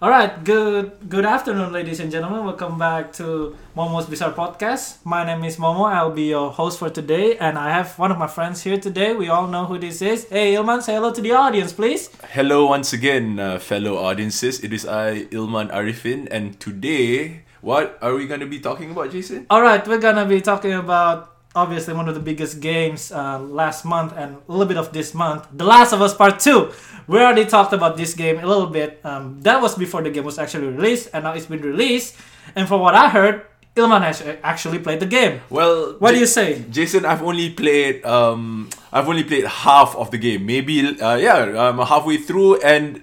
All right, good good afternoon, ladies and gentlemen. Welcome back to Momo's Bizarre Podcast. My name is Momo. I'll be your host for today, and I have one of my friends here today. We all know who this is. Hey, Ilman, say hello to the audience, please. Hello once again, uh, fellow audiences. It is I, Ilman Arifin, and today, what are we going to be talking about, Jason? All right, we're gonna be talking about obviously one of the biggest games uh, last month and a little bit of this month, The Last of Us Part Two. We already talked about this game a little bit. Um, that was before the game was actually released, and now it's been released. And from what I heard, Ilman has actually played the game. Well, What do you say? Jason? I've only played um, I've only played half of the game. Maybe uh, yeah, I'm halfway through, and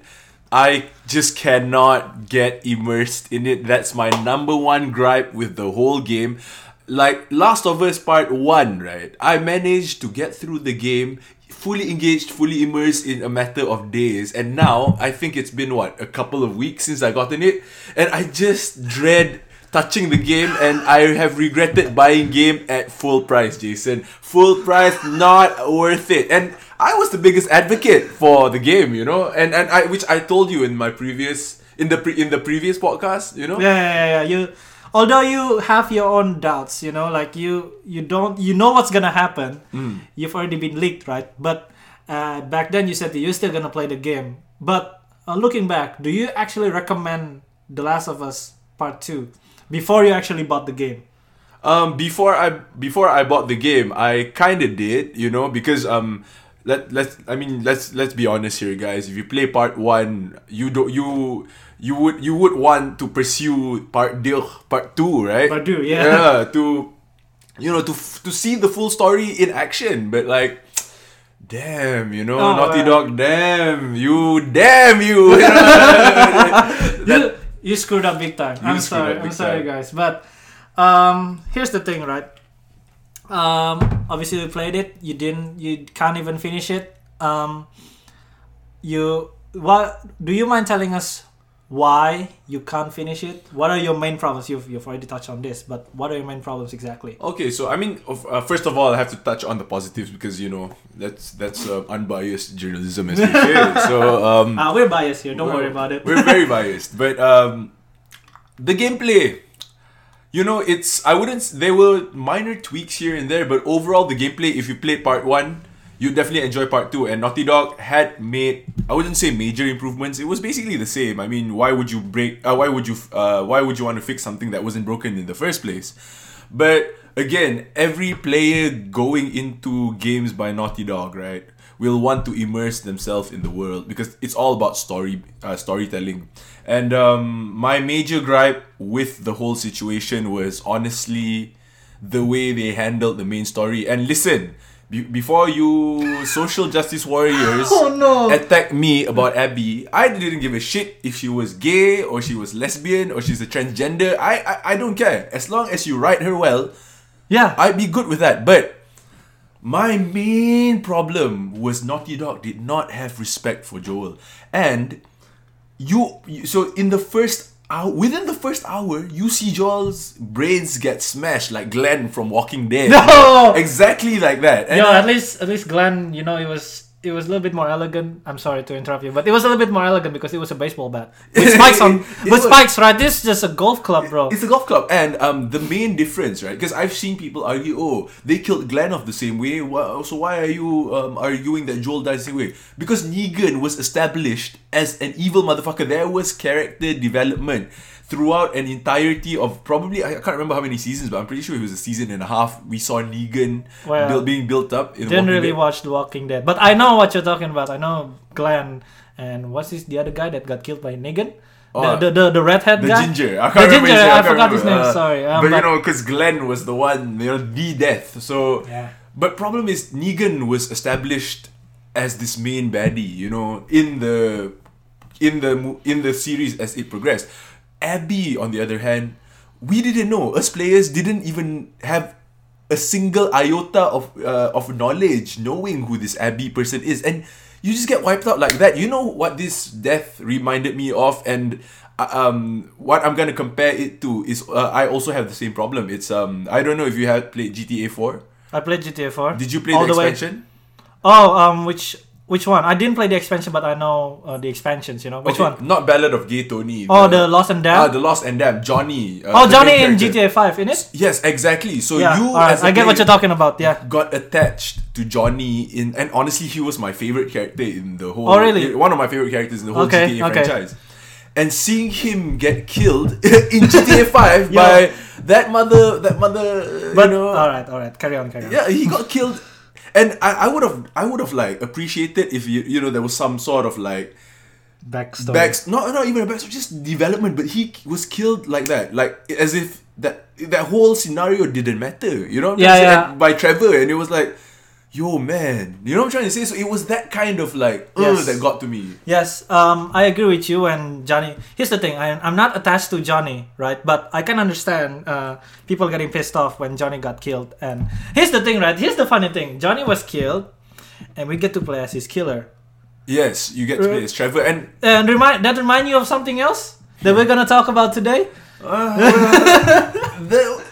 I just cannot get immersed in it. That's my number one gripe with the whole game. Like Last of Us Part One, right? I managed to get through the game fully engaged, fully immersed in a matter of days. And now I think it's been what a couple of weeks since I gotten it, and I just dread touching the game and I have regretted buying game at full price, Jason. Full price, not worth it. And I was the biggest advocate for the game, you know, and and I which I told you in my previous in the pre, in the previous podcast, you know. Yeah, yeah, yeah, yeah. You, although you have your own doubts, you know, like you, you don't, you know what's gonna happen. You've already been leaked, right? But uh, back then you said that you're still gonna play the game. But uh, looking back, do you actually recommend The Last of Us Part Two before you actually bought the game? Um, before I before I bought the game, I kind of did, you know, because um, let let's I mean let's let's be honest here, guys. If you play part one, you don't you you would you would want to pursue part deux, part two, right? Part two, yeah. Yeah, to you know to to see the full story in action, but like. Damn, you know, Oh, Naughty man. Dog, damn, you, damn you. you know? you, you screwed up big time. I'm sorry. I'm sorry, time. guys. But um, here's the thing, right? Um, obviously you played it. You didn't. You can't even finish it. Um, you what? Do you mind telling us why you can't finish it? What are your main problems? You've you've already touched on this, but what are your main problems exactly? Okay, so I mean, uh, first of all, I have to touch on the positives because you know that's that's uh, unbiased journalism, as we say. So um, Uh, we're biased here. Don't worry about it. We're very biased, but um, the gameplay, you know, it's I wouldn't. There were minor tweaks here and there, but overall, the gameplay. If you play part one, you definitely enjoy part two. And Naughty Dog had made I wouldn't say major improvements. It was basically the same. I mean, why would you break? Uh, why would you? Uh, why would you want to fix something that wasn't broken in the first place? But again, every player going into games by Naughty Dog, right, will want to immerse themselves in the world because it's all about story, uh, storytelling. And um, my major gripe with the whole situation was honestly the way they handled the main story. And listen, be- before you social justice warriors Oh, no. attack me about Abby, I didn't give a shit if she was gay or she was lesbian or she's a transgender. I, I, I don't care. As long as you write her well, Yeah. I'd be good with that. But my main problem was Naughty Dog did not have respect for Joel. And you, you so in the first hour within the first hour, you see Joel's brains get smashed like Glenn from Walking Dead. No! Exactly like that. And Yo, at least at least Glenn, you know, it was it was a little bit more elegant. I'm sorry to interrupt you, but it was a little bit more elegant because it was a baseball bat with spikes on It with was- spikes, right? This is just a golf club, bro. It's a golf club, and um, the main difference, right? Because I've seen people argue, oh, they killed Glenn off the same way. Wha- So why are you um, arguing that Joel died the same way? Because Negan was established as an evil motherfucker. There was character development throughout an entirety of probably I can't remember how many seasons, but I'm pretty sure it was a season and a half. We saw Negan Well, build, being built up. In Didn't Walking really Dead. watch The Walking Dead, but I know what you're talking about. I know Glenn and what's this the other guy that got killed by Negan? Oh, the, the, the the redhead The guy. ginger. I can't remember ginger, his name. I can't forgot his name, Uh, sorry. Um, but, but- you know, because Glenn was the one, you know, the death. So, Yeah. but problem is Negan was established as this main baddie. You know, in the in the in the series as it progressed. Abby, on the other hand, we didn't know. Us players didn't even have a single iota of uh, of knowledge knowing who this Abby person is, and you just get wiped out like that. You know what this death reminded me of, and uh, um, what I'm gonna compare it to is uh, I also have the same problem. It's um, I don't know if you have played GTA 4. I played GTA 4. Did you play all the way- expansion? Oh, um, which Which one? I didn't play the expansion, but I know uh, the expansions. You know which Okay, one? Not Ballad of Gay Tony. Oh, the Lost and Ah, Damned. the Lost and Damned. Johnny. uh, oh, Johnny in. GTA Five, in it. Yes, exactly. So Yeah, you, a I get what you're talking about. Yeah. got attached to Johnny in, and honestly, he was my favorite character in the whole. Oh, really? One of my favorite characters in the whole Okay, GTA okay. franchise. And seeing him get killed in GTA Five Yeah. by that mother, that mother, But you know, all right, all right. Carry on, carry on. yeah, he got killed, and I, I would have, I would have like appreciated if you, you know, there was some sort of like Backstory. backs not not even a backstory, just development. But he was killed like that, like as if that that whole scenario didn't matter. You know, Yeah, trying to say? yeah. By Trevor, and it was like, yo man, you know what I'm trying to say. So it was that kind of like, ugh, Yes. that got to me. Yes, um, I agree with you and Johnny. Here's the thing: I, I'm not attached to Johnny, right? But I can understand uh, people getting pissed off when Johnny got killed. And here's the thing, right? Here's the funny thing: Johnny was killed, and we get to play as his killer. Yes, you get to play as Trevor, and And remind that remind you of something else that we're gonna talk about today. the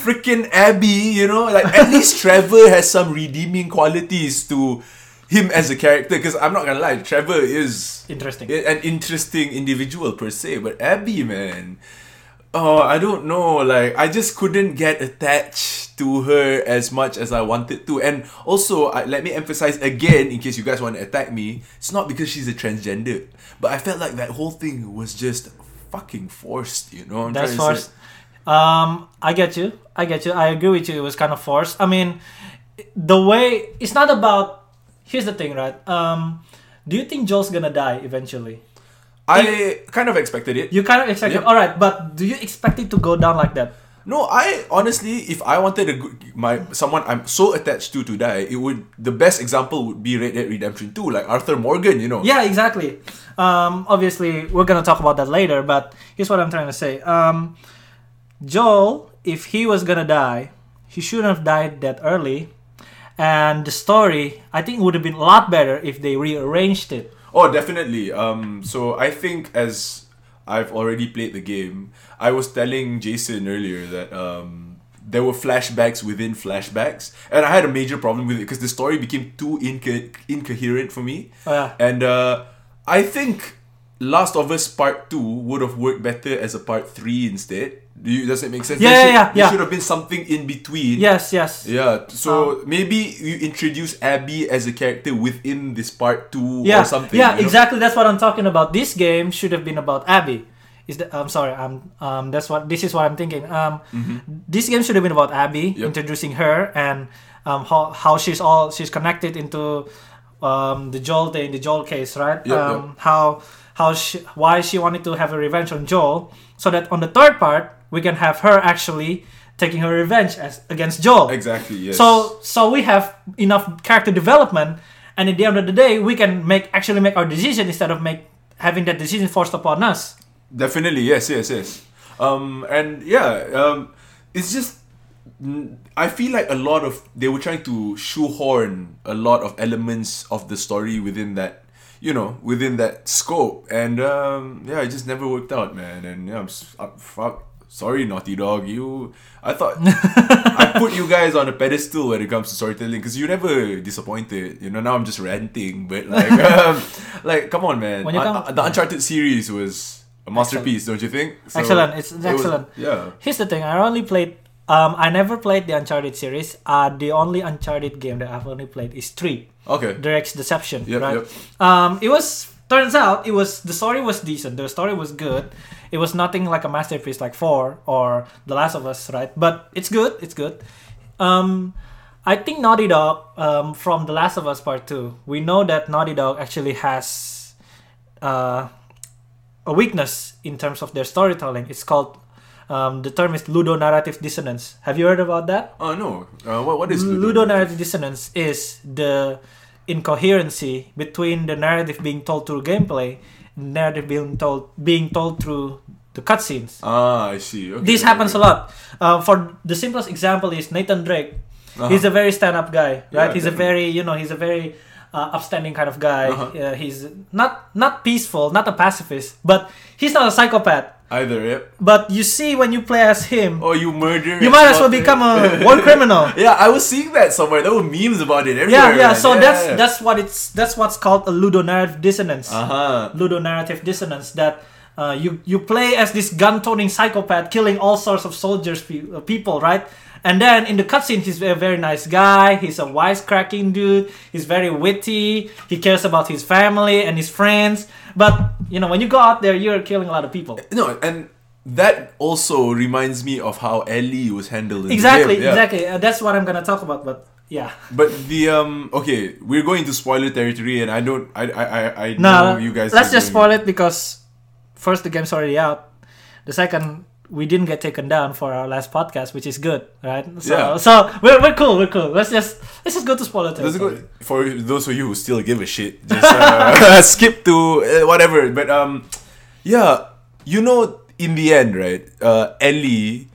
freaking Abby, you know, like at least Trevor has some redeeming qualities to him as a character. Because I'm not gonna lie, Trevor is Interesting. an interesting individual per se, but Abby, man, oh, I don't know. Like, I just couldn't get attached to her as much as I wanted to. And also, I, let me emphasize again, in case you guys want to attack me, it's not because she's a transgender, but I felt like that whole thing was just fucking forced. You know, I'm That's say? Um, I get you. I get you. I agree with you. It was kind of forced. I mean, the way it's not about. Here's the thing, right? Um, do you think Joel's gonna die eventually? I kind of expected it. You kind of expected. All right, but do you expect it to go down like that? No, I honestly, if I wanted a good, my someone I'm so attached to to die, it would the best example would be Red Dead Redemption 2, like Arthur Morgan, you know. Yeah, exactly. Um, obviously, we're gonna talk about that later. But here's what I'm trying to say. Um, Joel, if he was gonna die, he shouldn't have died that early. And the story, I think, would have been a lot better if they rearranged it. Oh, definitely. Um, so I think as I've already played the game, I was telling Jason earlier that um, there were flashbacks within flashbacks, and I had a major problem with it because the story became too inco- incoherent for me. Oh, yeah. And uh, I think Last of Us Part Two would have worked better as a Part Three instead. Do you, does that make sense? Yeah, there yeah, should, yeah, There should have been something in between. Yes, yes. Yeah, so Um, maybe you introduce Abby as a character within this part two yeah, or something. yeah, you know? exactly. That's what I'm talking about. This game should have been about Abby. Is that? I'm sorry. I'm. Um. That's what. This is what I'm thinking. Um. This game should have been about Abby, Mm-hmm. Yep. introducing her and um how how she's all she's connected into um the Joel thing, the Joel case, right? Yep, um. How how she why she wanted to have a revenge on Joel, so that on the third part we can have her actually taking her revenge as against Joel. Exactly. Yes. So so we have enough character development, and at the end of the day, we can make actually make our decision instead of make having that decision forced upon us. definitely, yes, yes, yes. Um, and yeah, um, it's just I feel like a lot of they were trying to shoehorn a lot of elements of the story within that. You know, within that scope, and um, yeah, it just never worked out, man. And yeah, I'm fuck. Sorry, Naughty Dog. You, I thought I put you guys on a pedestal when it comes to storytelling because you never disappointed. You know, now I'm just ranting, but like, um, like, come on, man. When you come- the Uncharted series was a masterpiece, don't you think? So, Excellent, it's it was- excellent. yeah. Here's the thing: I only played. Um, I never played the Uncharted series. Uh, the only Uncharted game that I've only played is three, Okay. Drake's Deception. Yep, right? yep. Um, it was turns out it was the story was decent. The story was good. It was nothing like a masterpiece like four or The Last of Us, right? But it's good. It's good. Um, I think Naughty Dog um, from The Last of Us Part Two. We know that Naughty Dog actually has uh, a weakness in terms of their storytelling. It's called um, the term is ludonarrative dissonance. Have you heard about that? Oh no. Uh, what what is Ludonarrative dissonance is the incoherency between the narrative being told through gameplay and narrative being told being told through the cutscenes. Ah, I see. Okay, This okay, happens a lot. Uh, for the simplest example is Nathan Drake. Uh-huh. He's a very stand-up guy, right? Yeah, he's a very, you know, he's a very uh, upstanding kind of guy. Uh-huh. Uh, he's not not peaceful, not a pacifist, but he's not a psychopath. Either, yep. But you see, when you play as him, Or you murder. you might as well become a war criminal. Yeah, I was seeing that somewhere. There were memes about it Yeah, everywhere. yeah. man. So Yeah, that's yeah. that's what it's that's what's called a ludonarrative dissonance. Uh-huh. ludonarrative dissonance that uh, you you play as this gun-toting psychopath killing all sorts of soldiers pe- uh, people right and then in the cutscene he's a very nice guy he's a wisecracking dude he's very witty he cares about his family and his friends but you know when you go out there you're killing a lot of people No, and that also reminds me of how Ellie was handled in exactly the game. yeah. exactly uh, that's what i'm gonna talk about but yeah But the um okay, we're going to spoiler territory, and I don't I I I, I no know you guys. let's just spoil it because first the game's already out the second we didn't get taken down for our last podcast which is good right so Yeah. so we're, we're cool we're cool let's just let's just go to spoiler territory. go for those of you who still give a shit. Just uh, skip to uh, whatever. But um, yeah, you know, in the end, right? Uh, Ellie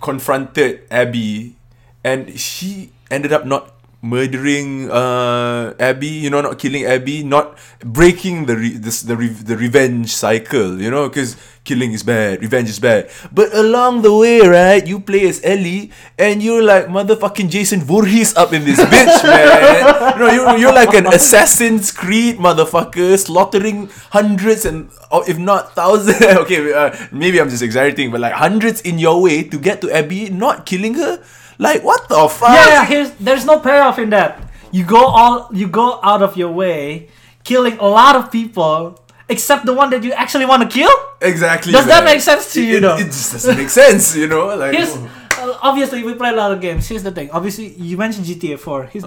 confronted Abby, and she ended up not murdering uh Abby. You know, not killing Abby, not breaking the re- this, the re- the revenge cycle. You know, because killing is bad, revenge is bad. But along the way, right, you play as Ellie, and you're like motherfucking Jason Voorhees up in this bitch, man. You know, you you're like an Assassin's Creed motherfucker, slaughtering hundreds and if not thousands. okay, uh, maybe I'm just exaggerating, but like hundreds in your way to get to Abby, not killing her. Like what the fuck? yeah, here's there's no payoff in that you go all you go out of your way killing a lot of people except the one that you actually want to kill Exactly. Does that man. make sense to you, it, though? It just doesn't make sense, you know. Like here's uh, obviously we play a lot of games here's the thing obviously you mentioned gta 4 here's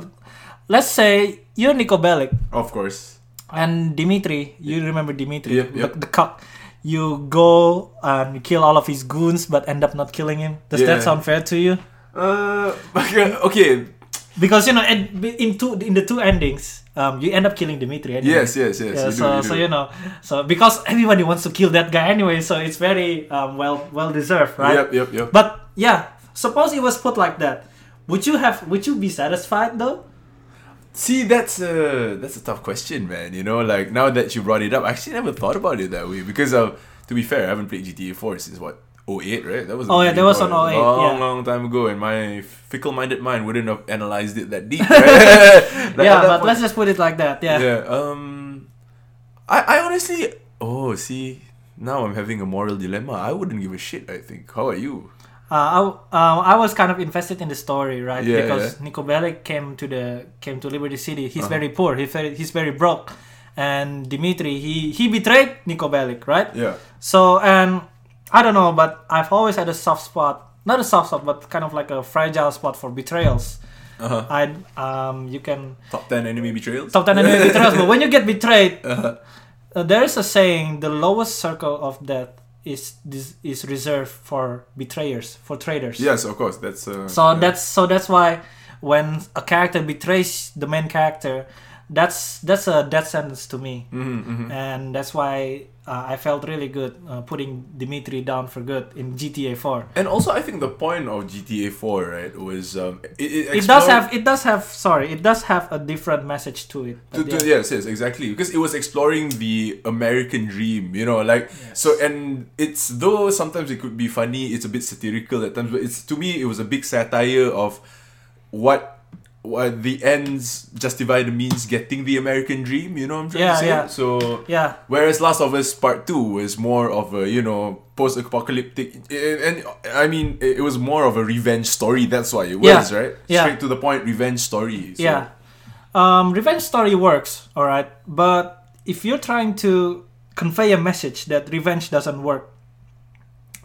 let's say you're niko bellic of course. and Dimitri, you remember Dimitri, Yep, yep. The, the cock. You go and kill all of his goons, but end up not killing him. Does Yeah. that sound fair to you? Uh, okay. Because you know, in two in the two endings, um, you end up killing Dimitri. Anyway. Yes, yes, yes. Yeah, you do, so you so do. you know, so because everybody wants to kill that guy anyway, so it's very um, well well deserved, right? Yep, yep, yep. But yeah, suppose it was put like that, would you have would you be satisfied though? See, that's a that's a tough question, man. You know, like now that you brought it up, I actually never thought about it that way because, uh, to be fair, I haven't played GTA 4 since what 08, right? That was Oh, yeah, that was on 08, long, yeah. long time ago, and my fickle-minded mind wouldn't have analyzed it that deep. Right? Yeah, but point- let's just put it like that. Yeah. yeah. Um, I I honestly, oh, see, now I'm having a moral dilemma. I wouldn't give a shit. I think. How are you? Uh, I, uh, I was kind of invested in the story, right? Yeah, because Niko Bellic came to the came to Liberty City. He's Uh-huh. very poor. He's very he's very broke, and Dimitri he he betrayed Niko Bellic, right? Yeah. So and I don't know, but I've always had a soft spot, not a soft spot, but kind of like a fragile spot for betrayals. Uh-huh. I um you can Top ten enemy betrayals. top ten enemy betrayals, but when you get betrayed, Uh-huh. uh, there is a saying: the lowest circle of death is this is reserved for betrayers, for traitors. Yes, of course. That's uh, So yeah. that's so that's why when a character betrays the main character, that's that's a death sentence to me, Mhm, mhm. and that's why uh, I felt really good uh, putting Dimitri down for good in GTA 4. And also, I think the point of GTA 4, right, was um, it, it, It does have it does have sorry it does have a different message to it. To, to, yes, yes, exactly. Because it was exploring the American dream, you know, like so. And it's though sometimes it could be funny, it's a bit satirical at times, but it's to me it was a big satire of what what the ends justify the means getting the American dream. You know what I'm trying Yeah, to say? yeah. So Yeah, Whereas Last of Us Part Two was more of a you know post-apocalyptic, and I mean it was more of a revenge story. That's why it Yeah. was right, Yeah. straight to the point, revenge story. So. yeah. Um, revenge story works, all right, but if you're trying to convey a message that revenge doesn't work,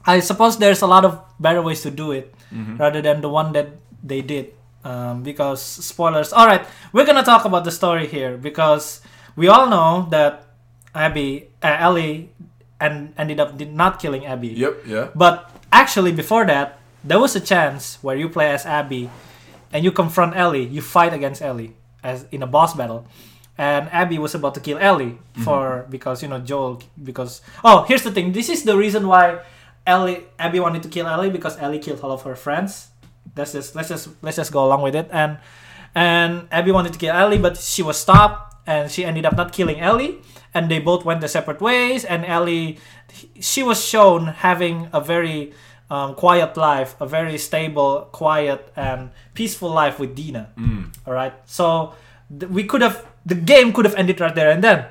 I suppose there's a lot of better ways to do it Mhm. rather than the one that they did. Um, because spoilers. All right, we're gonna talk about the story here because we all know that Abby, uh, Ellie, and ended up did not killing Abby. Yep. Yeah. But actually, before that, there was a chance where you play as Abby, and you confront Ellie. You fight against Ellie as in a boss battle, and Abby was about to kill Ellie for because you know Joel because oh here's the thing. This is the reason why Ellie Abby wanted to kill Ellie because Ellie killed all of her friends. Let's just let's just let's just go along with it and and Abby wanted to kill Ellie, but she was stopped and she ended up not killing Ellie. and they both went their separate ways. And Ellie, she was shown having a very um, quiet life, a very stable, quiet, and peaceful life with Dina. Mm. All right, so th- we could have the game could have ended right there and then.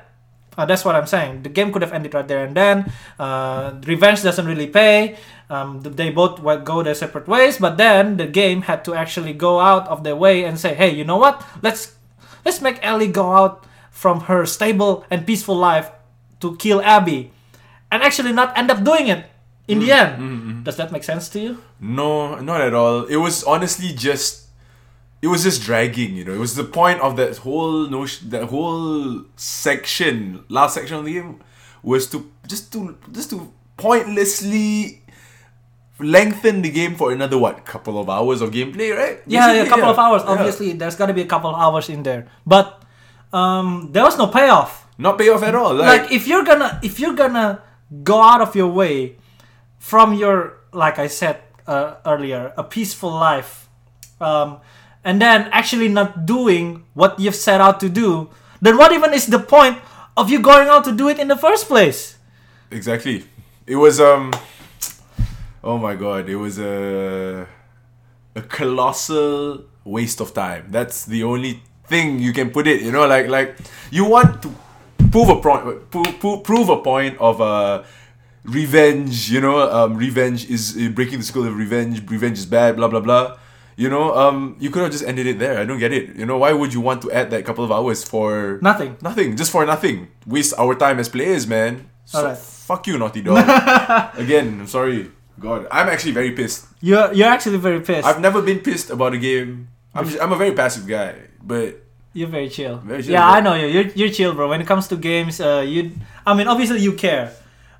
Uh, that's what I'm saying. The game could have ended right there and then. Uh, revenge doesn't really pay. Um, they both went, go their separate ways, but then the game had to actually go out of their way and say, "Hey, you know what? Let's let's make Ellie go out from her stable and peaceful life to kill Abby, and actually not end up doing it in the mm-hmm. end." Mm-hmm, mm-hmm. Does that make sense to you? No, not at all. It was honestly just it was just dragging, you know. It was the point of that whole notion that whole section, last section of the game was to just to just to pointlessly lengthen the game for another what couple of hours of gameplay, right? Yeah, yeah, a couple of hours. Yeah. Obviously, there's got to be a couple of hours in there, but um, there was no payoff. Not payoff at all. like Like, if you're gonna if you're gonna go out of your way from your like i said uh, earlier a peaceful life um, and then actually not doing what you've set out to do then what even is the point of you going out to do it in the first place Exactly. It was um oh my god, it was a a colossal waste of time. That's the only thing you can put it, you know, like like you want to prove a point prove, a point of uh revenge, you know, um revenge is uh, breaking the school of revenge, revenge is bad, blah blah blah. You know, um you could have just ended it there. I don't get it. You know, why would you want to add that couple of hours for nothing Nothing, just for nothing. Waste our time as players, man. So fuck you, Naughty Dog. Again, I'm sorry. God, I'm actually very pissed. you're you're actually very pissed I've never been pissed about a game. I'm just, I'm a very passive guy, but You're very chill. Very chill, yeah, bro. I know you. You're, you're chill, bro. When it comes to games, uh, you. I mean, obviously you care,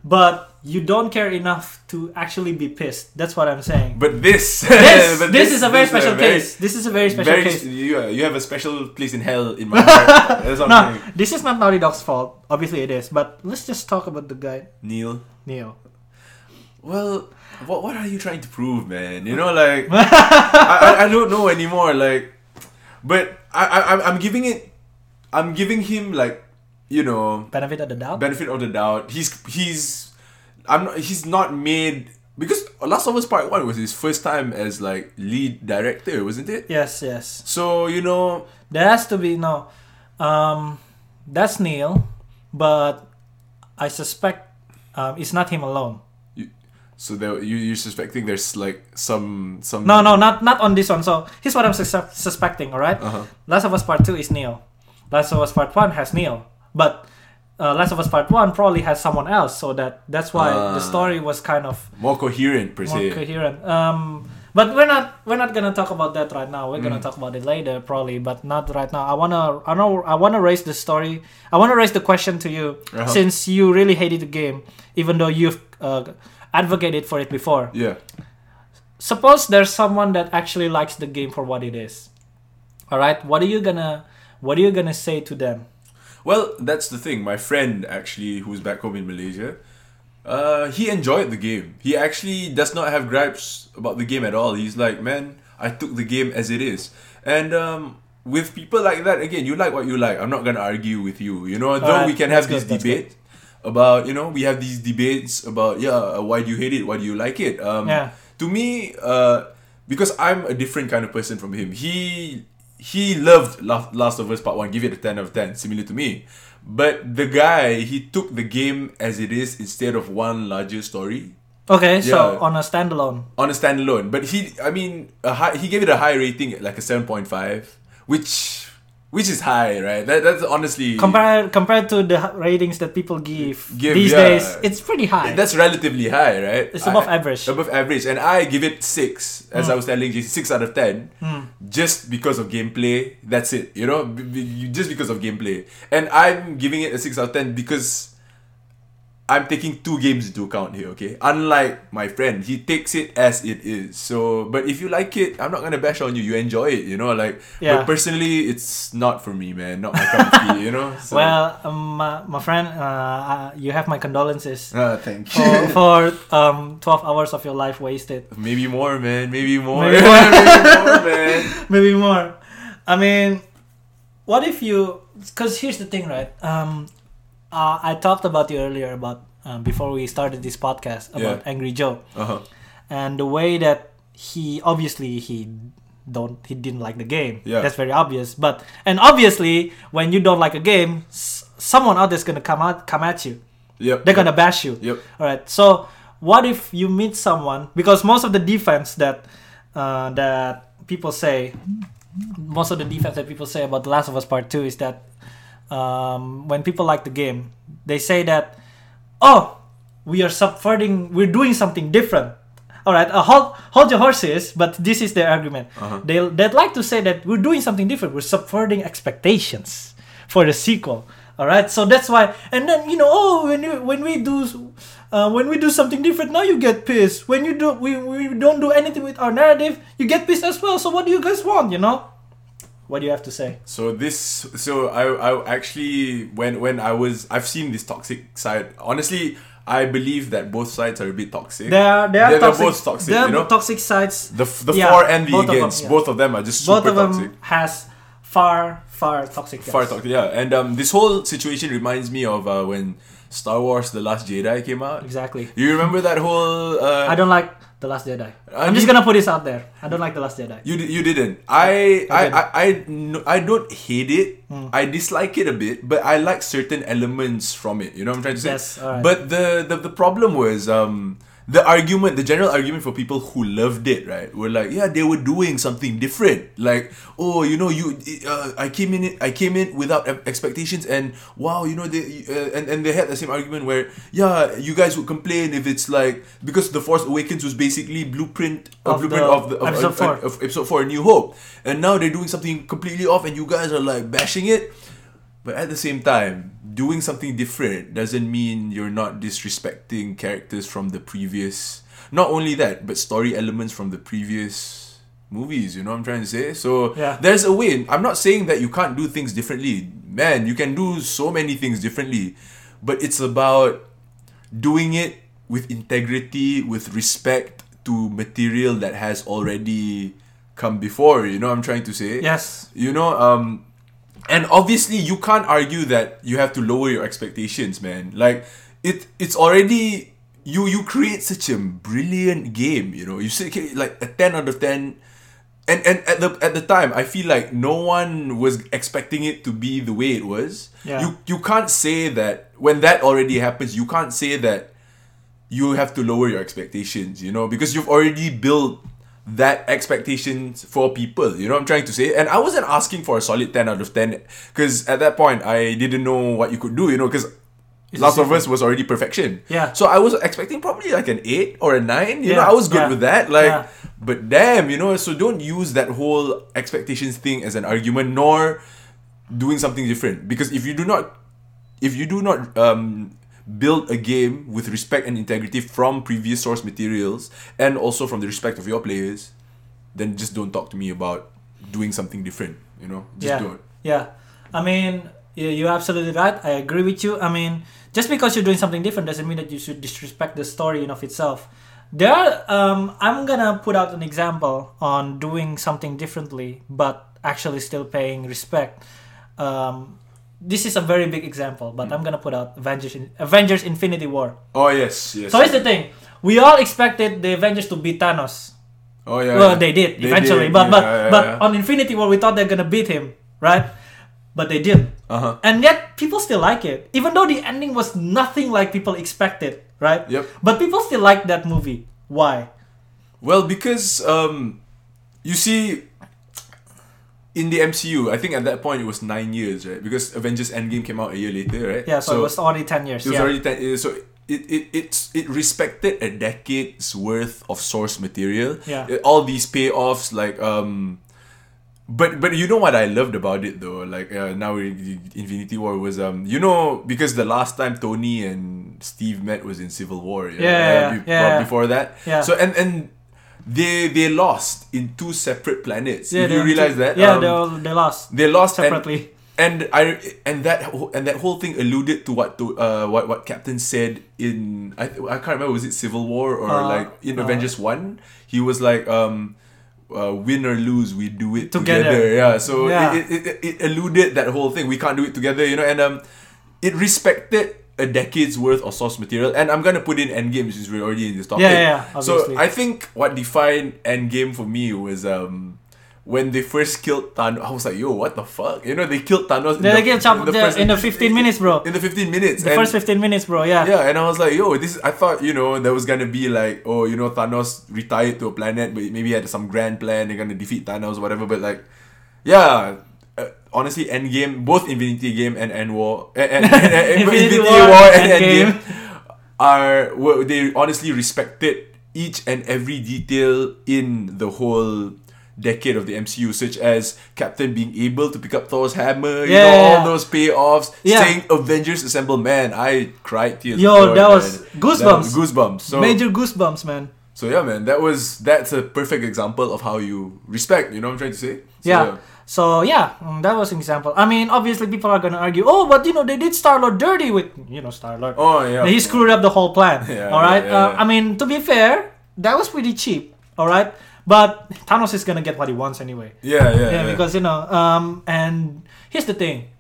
but you don't care enough to actually be pissed. That's what I'm saying. but this This, but this, is a very this special very- case. This is a very special very- case. You, uh, you have a special place in hell in my heart. That's No, saying. this is not Naughty Dog's fault. Obviously it is, but let's just talk about the guy Neil. Neil. Well, what what are you trying to prove, man? You know, like I, I, I don't know anymore. Like, but I, I I'm- giving it, I'm giving him like, you know, Benefit of the doubt. benefit of the doubt. He's he's, I'm not. He's not made because Last of Us Part One was his first time as like lead director, wasn't it? yes, yes. So you know, There has to be no. Um, that's Neil, but I suspect um, it's not him alone. So there you you're suspecting there's like some some No, no, not not on this one. So here's what I'm sus- suspecting. All right? Uh-huh. Last of Us Part Two is Neil. Last of Us Part One has Neil, but uh, Last of Us Part One probably has someone else. So that that's why Ah. the story was kind of more coherent per more coherent. Um, but we're not we're not gonna talk about that right now. We're gonna Mm. talk about it later, probably, but not right now. I wanna I know I wanna raise the story. I wanna raise the question to you Uh-huh. since you really hated the game, even though you've uh, advocated for it before. Yeah. Suppose there's someone that actually likes the game for what it is. All right, what are you gonna what are you gonna say to them? Well, that's the thing. My friend actually, who's back home in Malaysia, uh, he enjoyed the game. He actually does not have gripes about the game at all. He's like, man, I took the game as it is. And um, with people like that, again, you like what you like. I'm not gonna argue with you. You know, though Alright, we can have this good, debate about, you know, we have these debates about, yeah, uh, why do you hate it? Why do you like it? Um, Yeah. To me, uh, because I'm a different kind of person from him. He he loved La- Last of Us Part One. Give it a ten out of ten, similar to me. But the guy, he took the game as it is instead of one larger story Okay, so on a standalone. on a standalone. But he, I mean, a high, he gave it a high rating, like a seven point five, which which is high, right? That that's honestly Compared compared to the ratings that people give, Give, these yeah. days, it's pretty high. That's relatively high, right? It's above I- average. Above average, and I give it six, as I was telling you, six out of ten, Hmm. just because of gameplay. That's it, you know, just because of gameplay. And I'm giving it a six out of ten because I'm taking two games into account here. Okay, unlike my friend, he takes it as it is. So, but if you like it, I'm not gonna bash on you. You enjoy it, you know, like. Yeah. But personally, it's not for me, man. Not my cup of tea, you know. So, well, um, my, my friend, uh, uh, you have my condolences Ah, thank you. for um, 12 hours of your life wasted. Maybe more, man. Maybe more. Maybe Maybe more, man. Maybe more. I mean, what if you. Because here's the thing, right? Um, uh, I talked about you earlier about um, before we started this podcast about Yeah. Angry Joe Uh-huh. and the way that he obviously he don't he didn't like the game. Yeah. That's very obvious. But and obviously when you don't like a game, s- someone out there's gonna come out come at you. Yep. They're gonna bash you. Yep. All right. So what if you meet someone because most of the defense that uh, that people say, most of the defense that people say about The Last of Us Part Two is that um, when people like the game, they say that, oh, we are subverting, we're doing something different. All right, uh, hold hold your horses, but this is their argument. Uh-huh. They they'd like to say that we're doing something different. We're subverting expectations for the sequel. All right, so that's why. And then you know, oh, when you when we do. Uh, when we do something different, now you get pissed. When you do, we, we don't do anything with our narrative, you get pissed as well. So what do you guys want? You know, what do you have to say? So this, so I, I actually when when I was, I've seen this toxic side. Honestly, I believe that both sides are a bit toxic. They are they are They're- they're both toxic, They are you know? toxic sides. the f- the Yeah, for and the both of them, yeah. both of them are just Both super of them toxic. has far far toxic. Far toxic, yeah. And um, this whole situation reminds me of uh, when Star Wars: The Last Jedi came out. Exactly. You remember that whole? Uh, I don't like the Last Jedi. I I'm just gonna put this out there. I don't like the Last Jedi. You you didn't. I I. I I, I don't hate it. Hmm. I dislike it a bit, but I like certain elements from it. You know what I'm trying to say? Yes. But the, the the problem was um the argument, the general argument for people who loved it, right? Were like, yeah, they were doing something different. Like, oh, you know, you uh, I came in I came in without expectations, and wow, you know, they uh, and and they had the same argument where, yeah, you guys would complain if it's like because the Force Awakens was basically blueprint a Of blueprint the of the of, episode of- four. of episode four, A New Hope, and now they're doing something completely off, and you guys are like bashing it. But at the same time, doing something different doesn't mean you're not disrespecting characters from the previous. Not only that, but story elements from the previous movies. You know what I'm trying to say? So Yeah. there's a way. I'm not saying that you can't do things differently. Man, you can do so many things differently, but it's about doing it with integrity, with respect to material that has already come before. You know what I'm trying to say? Yes. You know, um, and obviously you can't argue that you have to lower your expectations, man. Like it, it's already you. You create such a brilliant game. You know, you say like a ten out of ten. And, and at the at the time, I feel like no one was expecting it to be the way it was. Yeah. You you can't say that when that already happens. You can't say that you have to lower your expectations, you know, because you've already built that expectations for people. You know what I'm trying to say? And I wasn't asking for a solid 10 out of 10 because at that point I didn't know what you could do, you know, because Last of Us was already perfection. Yeah. So I was expecting probably like an 8 or a 9. You know, I was good yeah, with that. Like, yeah. but damn, you know, so don't use that whole expectations thing as an argument nor doing something different. Because if you do not if you do not um, build a game with respect and integrity from previous source materials and also from the respect of your players, then just don't talk to me about doing something different. You know, just yeah. don't. Yeah. I mean, you- you're absolutely right. I agree with you. I mean, just because you're doing something different doesn't mean that you should disrespect the story in of itself. There are, um, I'm gonna put out an example on doing something differently, but actually still paying respect. Um, this is a very big example, but I'm gonna put out Avengers, in, Avengers Infinity War. Oh yes, yes. So here's the thing: we all expected the Avengers to beat Thanos. oh yeah. well, yeah. they did They eventually, did, but yeah, but yeah, but on Infinity War, we thought they're gonna beat him, right? But they did, Uh-huh. and yet people still like it, even though the ending was nothing like people expected, right? Yep. But people still like that movie. Why? Well, because um, you see, in the MCU, I think at that point it was nine years, right? Because Avengers Endgame came out a year later, right? Yeah, so, it was already ten years. It was yeah. already ten, so it, it it's it respected a decade's worth of source material. Yeah. Uh, All these payoffs, like um, but but you know what I loved about it though, like uh, now in Infinity War was um, you know because the last time Tony and Steve met was in Civil War. Yeah, yeah, be- yeah, yeah. Before that, Yeah. So and and. They they lost in two separate planets. yeah, Did you realize that? Yeah, Um, they, they lost they lost and- separately. and I and that whole- and that whole thing alluded to what to uh what what Captain said in I I can't remember was it Civil War or Uh, like in uh, Avengers one he was like um uh, win or lose we do it Together. together, yeah so Yeah. It, it, it, it alluded that whole thing we can't do it together you know and um it respected a decade's worth of source material, and I'm gonna put in Endgame since we're already in this topic. Yeah, yeah, yeah, So. I think what defined Endgame for me was um when they first killed Thanos. I was like, yo, what the fuck? You know, they killed Thanos. in the- killed in the first- in the 15 minutes, bro. In the 15 minutes. The and- first 15 minutes, bro. Yeah. yeah, and I was like, yo, this. I thought you know there was gonna be like, oh, you know, Thanos retired to a planet, but maybe he had some grand plan. They're gonna defeat Thanos, whatever. But like, yeah, honestly, Endgame, both Infinity Game and End War, and, and, and- and- Infinity Infinity War, War, and Endgame. Endgame are were, they honestly respected each and every detail in the whole decade of the MCU, such as Captain being able to pick up Thor's hammer, you know, Yeah. all those payoffs, Yeah. saying Avengers Assemble, man, I cried tears. Yo, that was man. goosebumps. That was goosebumps. So, Major goosebumps, man. so yeah, man, that was that's a perfect example of how you respect. You know what I'm trying to say? So, yeah. So yeah, mm, that was an example. I mean, obviously people are gonna argue, oh, but you know they did Star Lord dirty with you know Star Lord. Oh yeah. he screwed up the whole plan. Yeah, all right. yeah, yeah, uh. I mean, to be fair, that was pretty cheap. All right. But Thanos is gonna get what he wants anyway. Yeah, yeah, Yeah, yeah. because you know, um, and here's the thing,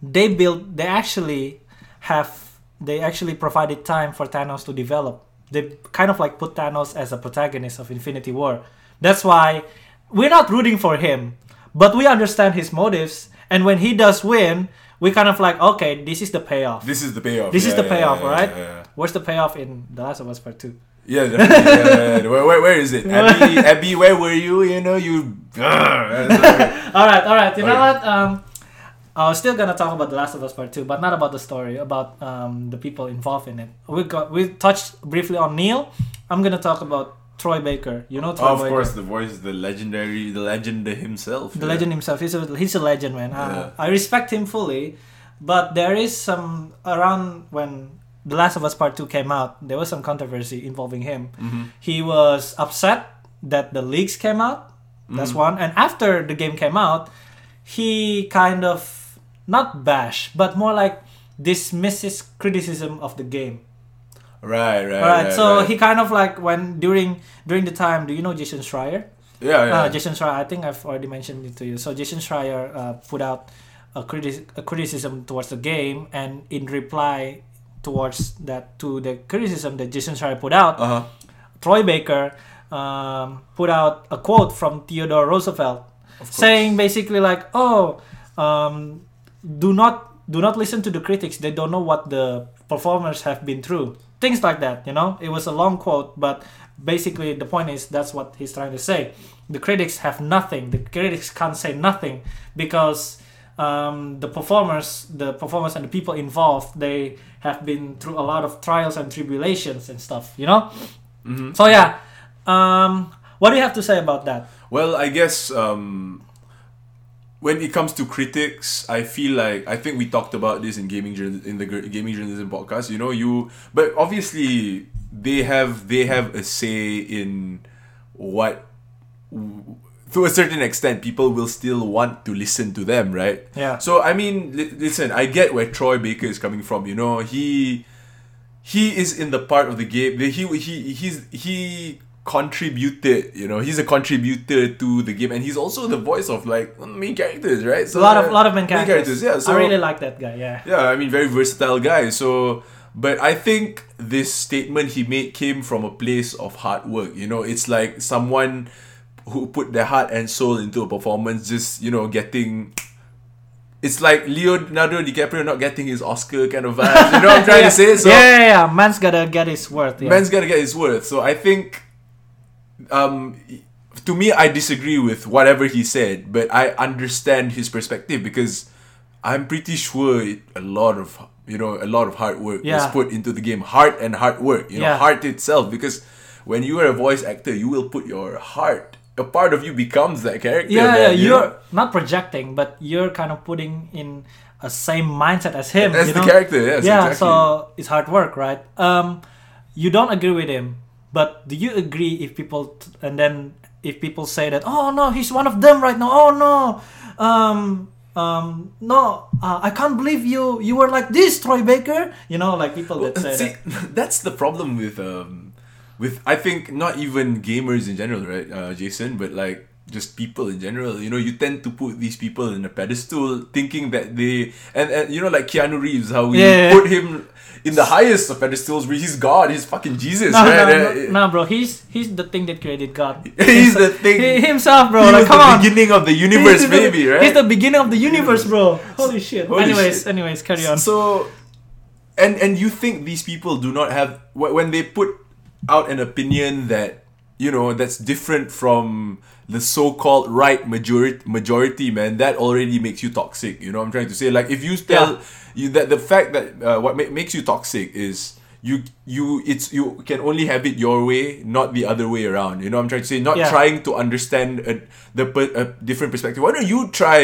they built, they actually have, they actually provided time for Thanos to develop. They kind of like put Thanos as a protagonist of Infinity War. That's why we're not rooting for him, but we understand his motives. And when he does win, we kind of like, okay, this is the payoff. this is the payoff. This is the yeah, payoff, yeah, right? Yeah, yeah. Where's the payoff in The Last of Us Part Two? Yeah, yeah, yeah, yeah. Where, where, where is it? Abby, Abby, where were you? You know, you. all right, all right. You know what? Um, I was still gonna talk about The Last of Us Part Two, but not about the story. About um the people involved in it. We got we touched briefly on Neil. I'm gonna talk about Troy Baker. You know Troy of Baker, course, the voice, the legendary, the legend himself. the yeah. legend himself. He's a he's a legend, man. Uh, Yeah. I respect him fully, but there is some around when The Last of Us Part Two came out. There was some controversy involving him. Mhm. He was upset that the leaks came out. That's Mm-hmm. one. And after the game came out, he kind of not bash, but more like dismisses criticism of the game. Right, right, right. so right. he kind of like when during during the time, do you know Jason Schreier? Yeah, yeah. Uh, Jason Schreier, I think I've already mentioned it to you. So Jason Schreier uh, put out a, criti- a criticism towards the game, and in reply towards that to the criticism that Jason Schreier put out, uh huh. Troy Baker um, put out a quote from Theodore Roosevelt saying basically like, "Oh, um, do not do not listen to the critics. They don't know what the performers have been through. Things like that. You know, it was a long quote, but basically the point is that's what he's trying to say. The critics have nothing. The critics can't say nothing because." Um, the performers, the performers and the people involved, they have been through a lot of trials and tribulations and stuff, you know. Mhm. So yeah, um, what do you have to say about that? Well, I guess um, when it comes to critics, I feel like I think we talked about this in gaming in the gaming journalism podcast. You know, you but obviously they have they have a say in what. To a certain extent, people will still want to listen to them, right? Yeah. So I mean, li- listen, I get where Troy Baker is coming from. You know, he he is in the part of the game. He he he's he contributed. You know, he's a contributor to the game, and he's also the voice of like main characters, right? So a lot of uh, lot of main characters. Yeah, so I really like that guy. Yeah. yeah, I mean, very versatile guy. So, but I think this statement he made came from a place of hard work. You know, it's like someone who put their heart and soul into a performance, just you know, getting. It's like Leonardo DiCaprio not getting his Oscar kind of vibes. You know what I'm trying yeah. to say? So yeah, yeah, yeah. Man's gotta get his worth. Yeah. man's gotta get his worth. So I think, um, to me, I disagree with whatever he said, but I understand his perspective because I'm pretty sure it, a lot of you know a lot of hard work was put into the game. Heart and hard work, you know, Yeah. heart itself. Because when you are a voice actor, you will put your heart. A part of you becomes that character. yeah, yeah. you You're know? not projecting, but you're kind of putting in a same mindset as him. As you the know? character, yes, yeah. exactly. So it's hard work, right? Um, you don't agree with him, but do you agree if people t- and then if people say that, oh no, he's one of them right now. Oh no, um. Um no, uh, I can't believe you you were like this, Troy Baker. You know, like people that say See, that. that's the problem with um with I think not even gamers in general, right, uh, Jason, but like just people in general. You know, you tend to put these people in a pedestal, thinking that they and, and you know, like Keanu Reeves, how we Yeah. put him in the highest of pedestals, where he's God, he's fucking Jesus, No, right? no, Uh, no, no, bro. He's he's the thing that created God. He's the thing. He himself, bro. he like, come the on. beginning of the universe, maybe, right? He's the beginning of the universe, bro. Holy shit. Holy anyways, shit. anyways, carry on. So, and and you think these people do not have when they put out an opinion that you know that's different from the so-called right majority majority man that already makes you toxic you know what i'm trying to say like if you tell Yeah. you that the fact that uh, what ma- makes you toxic is you you it's you can only have it your way not the other way around you know what i'm trying to say not Yeah. trying to understand a, the per- a different perspective why don't you try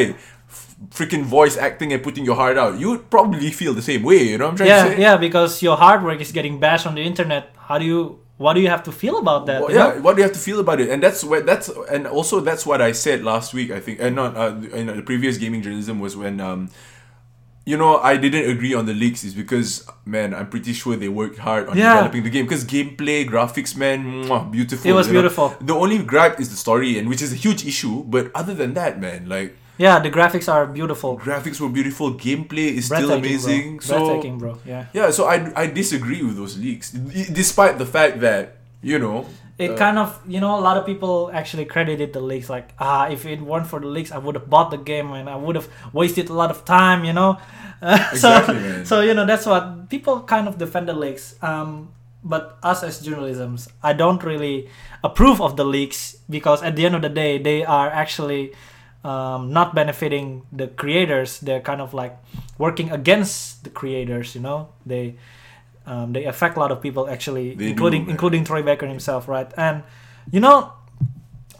f- freaking voice acting and putting your heart out you would probably feel the same way you know what i'm trying yeah, to say yeah, because your hard work is getting bashed on the internet. How do you? What do you have to feel about that? Well, yeah, know? what do you have to feel about it? And that's where that's and also that's what I said last week. I think and not uh, in the previous gaming journalism was when um, you know, I didn't agree on the leaks is because man, I'm pretty sure they worked hard on Yeah. developing the game because gameplay, graphics, man, mwah, beautiful. It was you know. beautiful. The only gripe is the story, and which is a huge issue. But other than that, man, like Yeah, the graphics are beautiful. graphics were beautiful, gameplay is still amazing. bro. So Breathtaking, bro. Yeah. yeah, so I I disagree with those leaks, despite the fact that you know. It uh, kind of, you know, a lot of people actually credited the leaks. Like, ah, if it weren't for the leaks, I would have bought the game and I would have wasted a lot of time, you know. Uh, Exactly, so, man. so you know, that's what people kind of defend the leaks. Um, but us as journalisms, I don't really approve of the leaks because at the end of the day, they are actually um, not benefiting the creators. They're kind of like working against the creators. You know, they um, they affect a lot of people actually, They including man. including Troy Baker himself, right? And you know,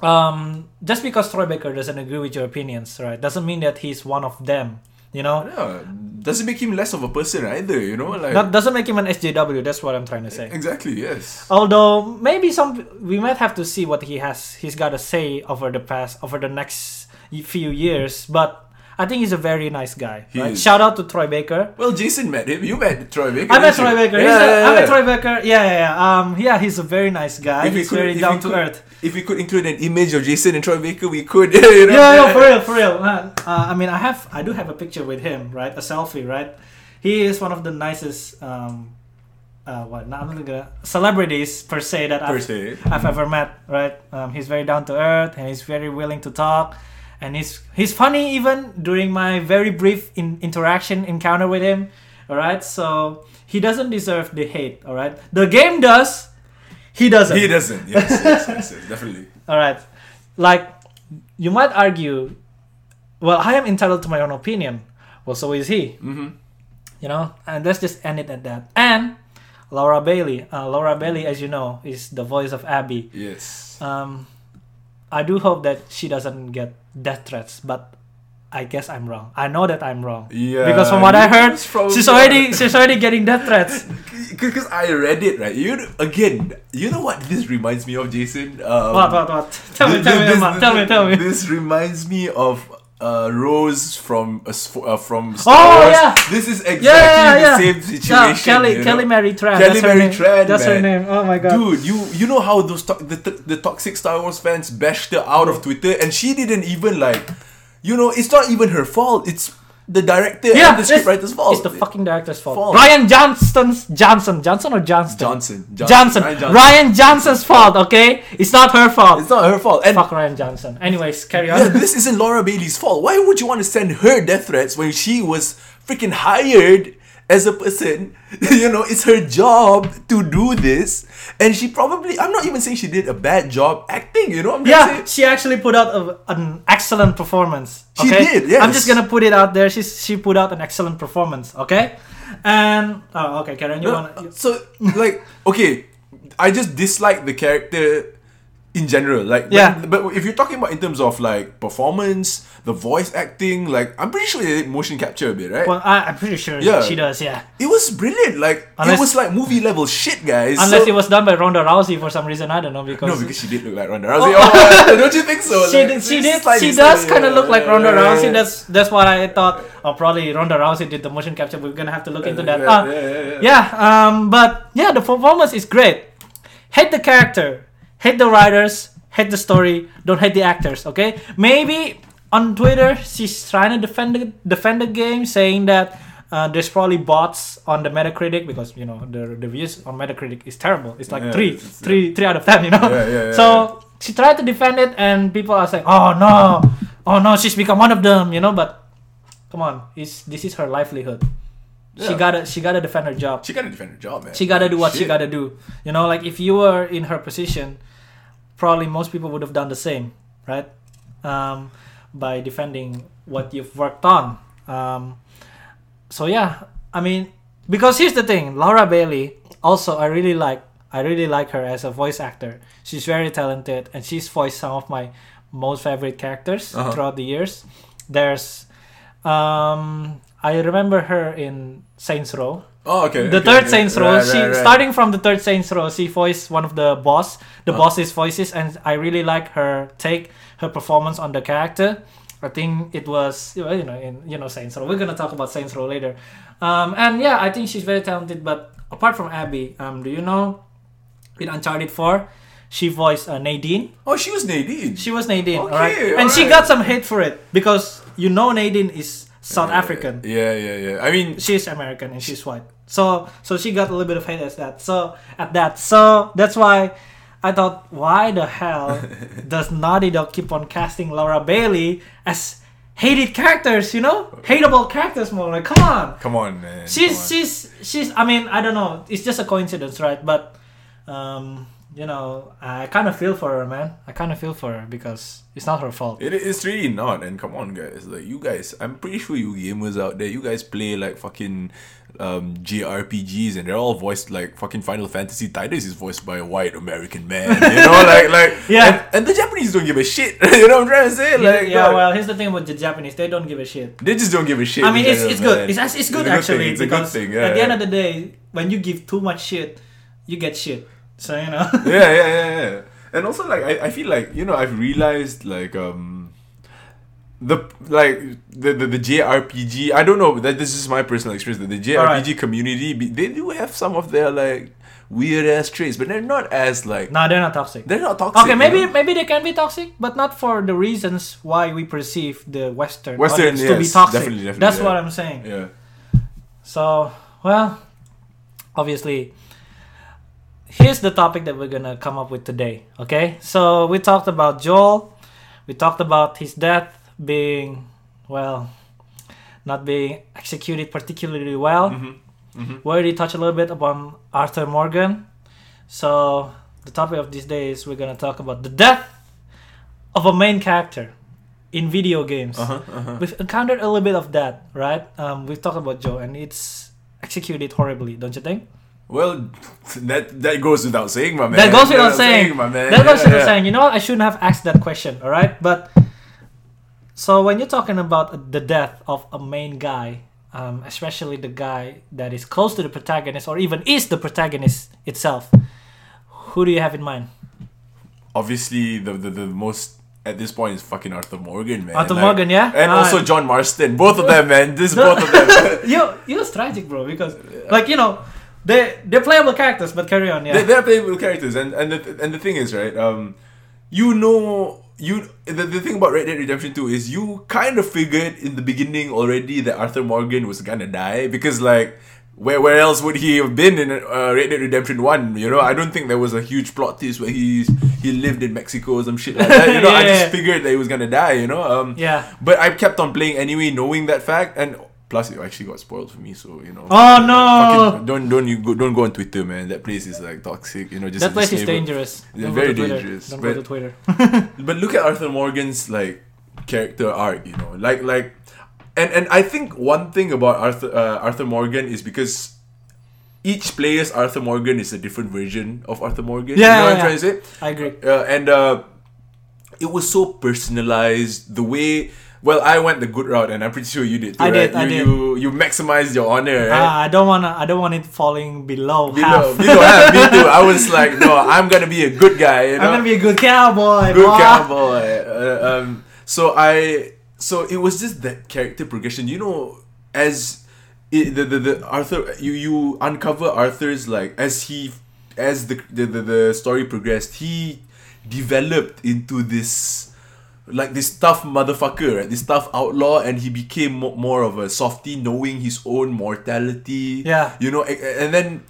um, just because Troy Baker doesn't agree with your opinions, right, doesn't mean that he's one of them. You know, Yeah, doesn't make him less of a person either, you know? Like that doesn't make him an SJW. That's what I'm trying to say. Exactly, yes. Although maybe some we might have to see what he has he's got to say over the past over the next few years, but I think he's a very nice guy. Right? is. Shout out to Troy Baker. Well, Jason met him. You met Troy Baker. I met Troy you? Baker. Yeah, He's a- yeah, I met yeah. Troy Baker. Yeah, yeah, yeah. Um, yeah, he's a very nice guy. If he's could- very down to could- earth. If we could include an image of Jason and Troy Baker, we could. you know? Yeah, yeah, for real, for real. Uh, uh, I mean, I have, I do have a picture with him, right? A selfie, right? He is one of the nicest, um, uh, what? Not I'm gonna celebrities per se that Per I've, se. I've ever met, right? Um, he's very down to earth and he's very willing to talk, and he's he's funny even during my very brief in, interaction encounter with him. All right, so he doesn't deserve the hate. All right, the game does. He doesn't. He doesn't. Yes, yes, yes, yes, definitely. All right. Like, you might argue, well, I am entitled to my own opinion. Well, so is he. Mm-hmm. You know, and let's just end it at that. And Laura Bailey. Uh, Laura Bailey, as you know, is the voice of Abby. Yes. Um, I do hope that she doesn't get death threats, but I guess I'm wrong. I know that I'm wrong. Yeah. Because from what I heard, she's already she's already getting death threats. Because I read it right. You again, you know what this reminds me of, Jason? Um, what what what? Tell me, This- tell me, this- Emma. this- Tell me, tell me. This reminds me of uh, Rose from uh, from Star Oh, Wars. yeah. This is exactly Yeah, yeah, the same situation. Yeah, Kelly you know? Kelly Mary Tran. Kelly that's her Mary name. Tran, That's her name. Oh my god. Dude, you you know how those to- the, the the toxic Star Wars fans bashed her out of Twitter, and she didn't even like, you know, it's not even her fault. It's the director Yeah, and the scriptwriter's fault. It's the fucking director's fault. Fault. Ryan Johnston's Johnson, Johnson or Johnston? Johnson. Johnson. Ryan Ryan, Johnson's fault. Okay, it's not her fault. It's not her fault. And Fuck Ryan Johnson. Anyways, carry on. yeah, this isn't Laura Bailey's fault. Why would you want to send her death threats when she was freaking hired as a person? you know, it's her job to do this, and she probably. I'm not even saying she did a bad job acting. You know, I'm yeah, saying. she actually put out a, an excellent performance. She did, yes. I'm just gonna put it out there. She she put out an excellent performance. Okay, and oh, okay, Karen, you No, wanna? so like okay, I just dislike the character in general. Like but- Yeah. but, if you're talking about in terms of like performance, the voice acting, like I'm pretty sure they did motion capture a bit, right? Well, I, I'm pretty sure Yeah. she does. Yeah, it was brilliant. Like Unless- it was like movie level shit, guys. unless So- it was done by Ronda Rousey for some reason. I don't know because. no, because she did look like Ronda Rousey. Oh, don't you think so? she Like, did, she did she does kind of look like Ronda Rousey. That's that's what I thought. Oh, probably Ronda Rousey did the motion capture. We're gonna have to look into that. Yeah, Uh, yeah, yeah, yeah. yeah, um, but yeah, the performance is great. Hate the character, hate the writers, hate the story, don't hate the actors. Okay, maybe on Twitter she's trying to defend the, defend the game, saying that. Uh, there's probably bots on the Metacritic because you know the the reviews on Metacritic is terrible. It's like Yeah, three, it's- three, three out of ten. You know. Yeah, yeah, yeah, so she tried to defend it, and people are saying, "Oh no, oh no, she's become one of them," you know. But come on, it's this is her livelihood. She gotta she gotta defend her job. She gotta defend her job, man. She gotta do what she gotta do. You know, like if you were in her position, probably most people would have done the same, right? Um, by defending what you've worked on. Um, so yeah, I mean, because here's the thing, Laura Bailey. Also, I really like I really like her as a voice actor. She's very talented, and she's voiced some of my most favorite characters Uh-huh. throughout the years. There's, um, I remember her in Saints Row Oh, okay. the okay, third okay. Saints Row. Right, she right, right. starting from the third Saints Row, she voiced one of the boss, the Uh. boss's voices, and I really like her take, her performance on the character. I think it was you know you know, in you know Saints Row. We're gonna talk about Saints Row later, um, and yeah, I think she's very talented. But apart from Abby, um, do you know in Uncharted Four, she voiced uh, Nadine. Oh, she was Nadine. She was Nadine, Okay, alright, and she got some hate for it because you know Nadine is South African Yeah, yeah, yeah. I mean, she's American and she's white. So so she got a little bit of hate as that. So at that. So that's why I thought, why the hell does Naughty Dog keep on casting Laura Bailey as hated characters? You know, hateable characters more. Like, come on. come on, man. She's on. she's she's. I mean, I don't know. It's just a coincidence, right? But um, you know, I kind of feel for her, man. I kind of feel for her because it's not her fault. It is really not, and come on, guys. Like you guys, I'm pretty sure you gamers out there, you guys play like fucking um, JRPGs, and they're all voiced like fucking Final Fantasy. Tidus is voiced by a white American man, you know, like like Yeah. And, and the Japanese don't give a shit. you know what I'm trying to say? Like, yeah, well, here's the thing with the Japanese. They don't give a shit. they just don't give a shit. I mean, it's, general, it's good. It's, it's, it's good actually thing. It's a good thing. Yeah, at the end of the day, when you give too much shit, you get shit. So you know. yeah, yeah, yeah, yeah. And also, like, I, I feel like you know, I've realized like um, the like the, the the JRPG. I don't know that this is my personal experience. That the JRPG Alright. community, they do have some of their like weird ass traits, but they're not as like no, they're not toxic. they're not toxic. Okay, you maybe know? maybe they can be toxic, but not for the reasons why we perceive the Western, Western, audience to be toxic. definitely, definitely, That's yeah. what I'm saying. Yeah. So, well, obviously, here's the topic that we're gonna come up with today. Okay, so we talked about Joel, we talked about his death being, well, not being executed particularly well. Mhm. We already touched a little bit upon Arthur Morgan. So the topic of this day is we're gonna talk about the death of a main character in video games. Uh-huh, uh-huh. We've encountered a little bit of that, right? Um, we've talked about Joe, and it's executed horribly, don't you think? Well, that that goes without saying, my man. that goes without saying. my man. That goes Yeah, without yeah. saying. You know? I shouldn't have asked that question. All right, but so when you're talking about the death of a main guy, um, especially the guy that is close to the protagonist, or even is the protagonist itself, who do you have in mind? Obviously, the, the the most at this point is fucking Arthur Morgan, man. Arthur Like- Morgan, yeah? and Ah. also John Marston. Both of them, man. This The- both of them. you, you was tragic, bro, because like you know, they they're playable characters, but carry on, yeah. they, they're playable characters, and and the, and the thing is, right? Um, you know, you the, the thing about Red Dead Redemption Two is you kind of figured in the beginning already that Arthur Morgan was gonna die because like. Where, where else would he have been in uh, Red Dead Redemption One? You know, I don't think there was a huge plot twist where he's he lived in Mexico or some shit like that. You know, I just figured that he was gonna die. You know, um, yeah. But I kept on playing anyway, knowing that fact, and plus it actually got spoiled for me. So you know, Oh no! Fucking, don't don't you go, don't go on Twitter, man. That place is like toxic. You know, just that place is dangerous. Yeah, very go to Twitter. dangerous, Don't but- go to Twitter. But look at Arthur Morgan's like character arc. You know, like like, and and I think one thing about Arthur uh, Arthur Morgan is because each player's Arthur Morgan is a different version of Arthur Morgan. Yeah, you know what I'm trying to say. I agree. Uh, and uh, it was so personalized. The way. Well, I went the good route, and I'm pretty sure you did too, I right? did, I you, did. you you maximized your honor, right? Ah, I don't wanna. I don't want it falling below Below, half. below half, me too. I was like, no, I'm gonna be a good guy. You know? I'm gonna be a good cowboy. good boy. cowboy. Uh, um, so I, so it was just that character progression. You know, as it, the, the the Arthur, you you uncover Arthur's like as he as the the, the, the story progressed, he developed into this like this tough motherfucker, right? This tough outlaw, and he became mo- more of a softy, knowing his own mortality. Yeah. you know, and then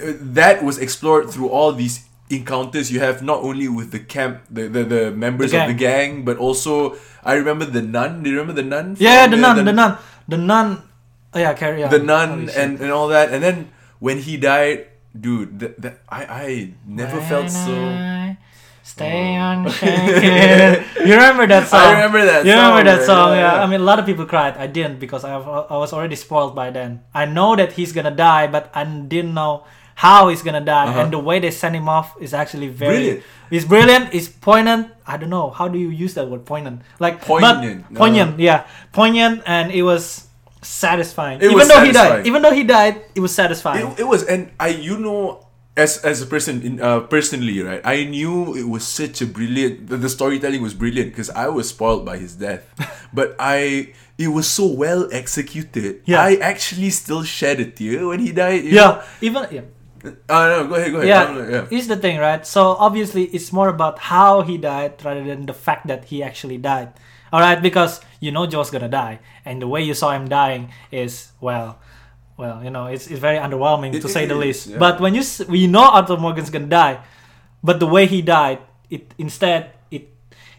uh, that was explored through all these encounters you have not only with the camp the the, the members The of the gang but also i remember the nun do you remember the nun Yeah, from the nun, the nun, the nun. Oh yeah, carry on. the nun Holy shit. and, and all that and then when he died dude that, that i i never felt so When on Stay unshaken. you remember that song? I remember that You remember song, that song? Yeah, Yeah, yeah. I mean, a lot of people cried. I didn't because I, I was already spoiled by then. I know that he's gonna die, but I didn't know how he's gonna die. Uh-huh. And the way they send him off is actually very. Brilliant. It's brilliant. It's poignant. I don't know how do you use that word poignant. Like but- Poignant, no. poignant. Yeah, poignant, and it was satisfying. It even was though he died, even though he died, it was satisfying. It, it was, and I, you know, as as a person, in uh, personally, right, I knew it was such a brilliant. The, the storytelling was brilliant because I was spoiled by his death, but I. It was so well executed. Yeah. I actually still shed a tear when he died. yeah, even yeah. know? Uh, no, go ahead, go ahead. yeah, yeah. here's the thing, right? So obviously, it's more about how he died rather than the fact that he actually died. All right, because you know Joe's gonna die, and the way you saw him dying is well, well, you know, it's, it's very underwhelming It- to it say the least. yeah. But when you we know Arthur Morgan's gonna die, but the way he died, it instead it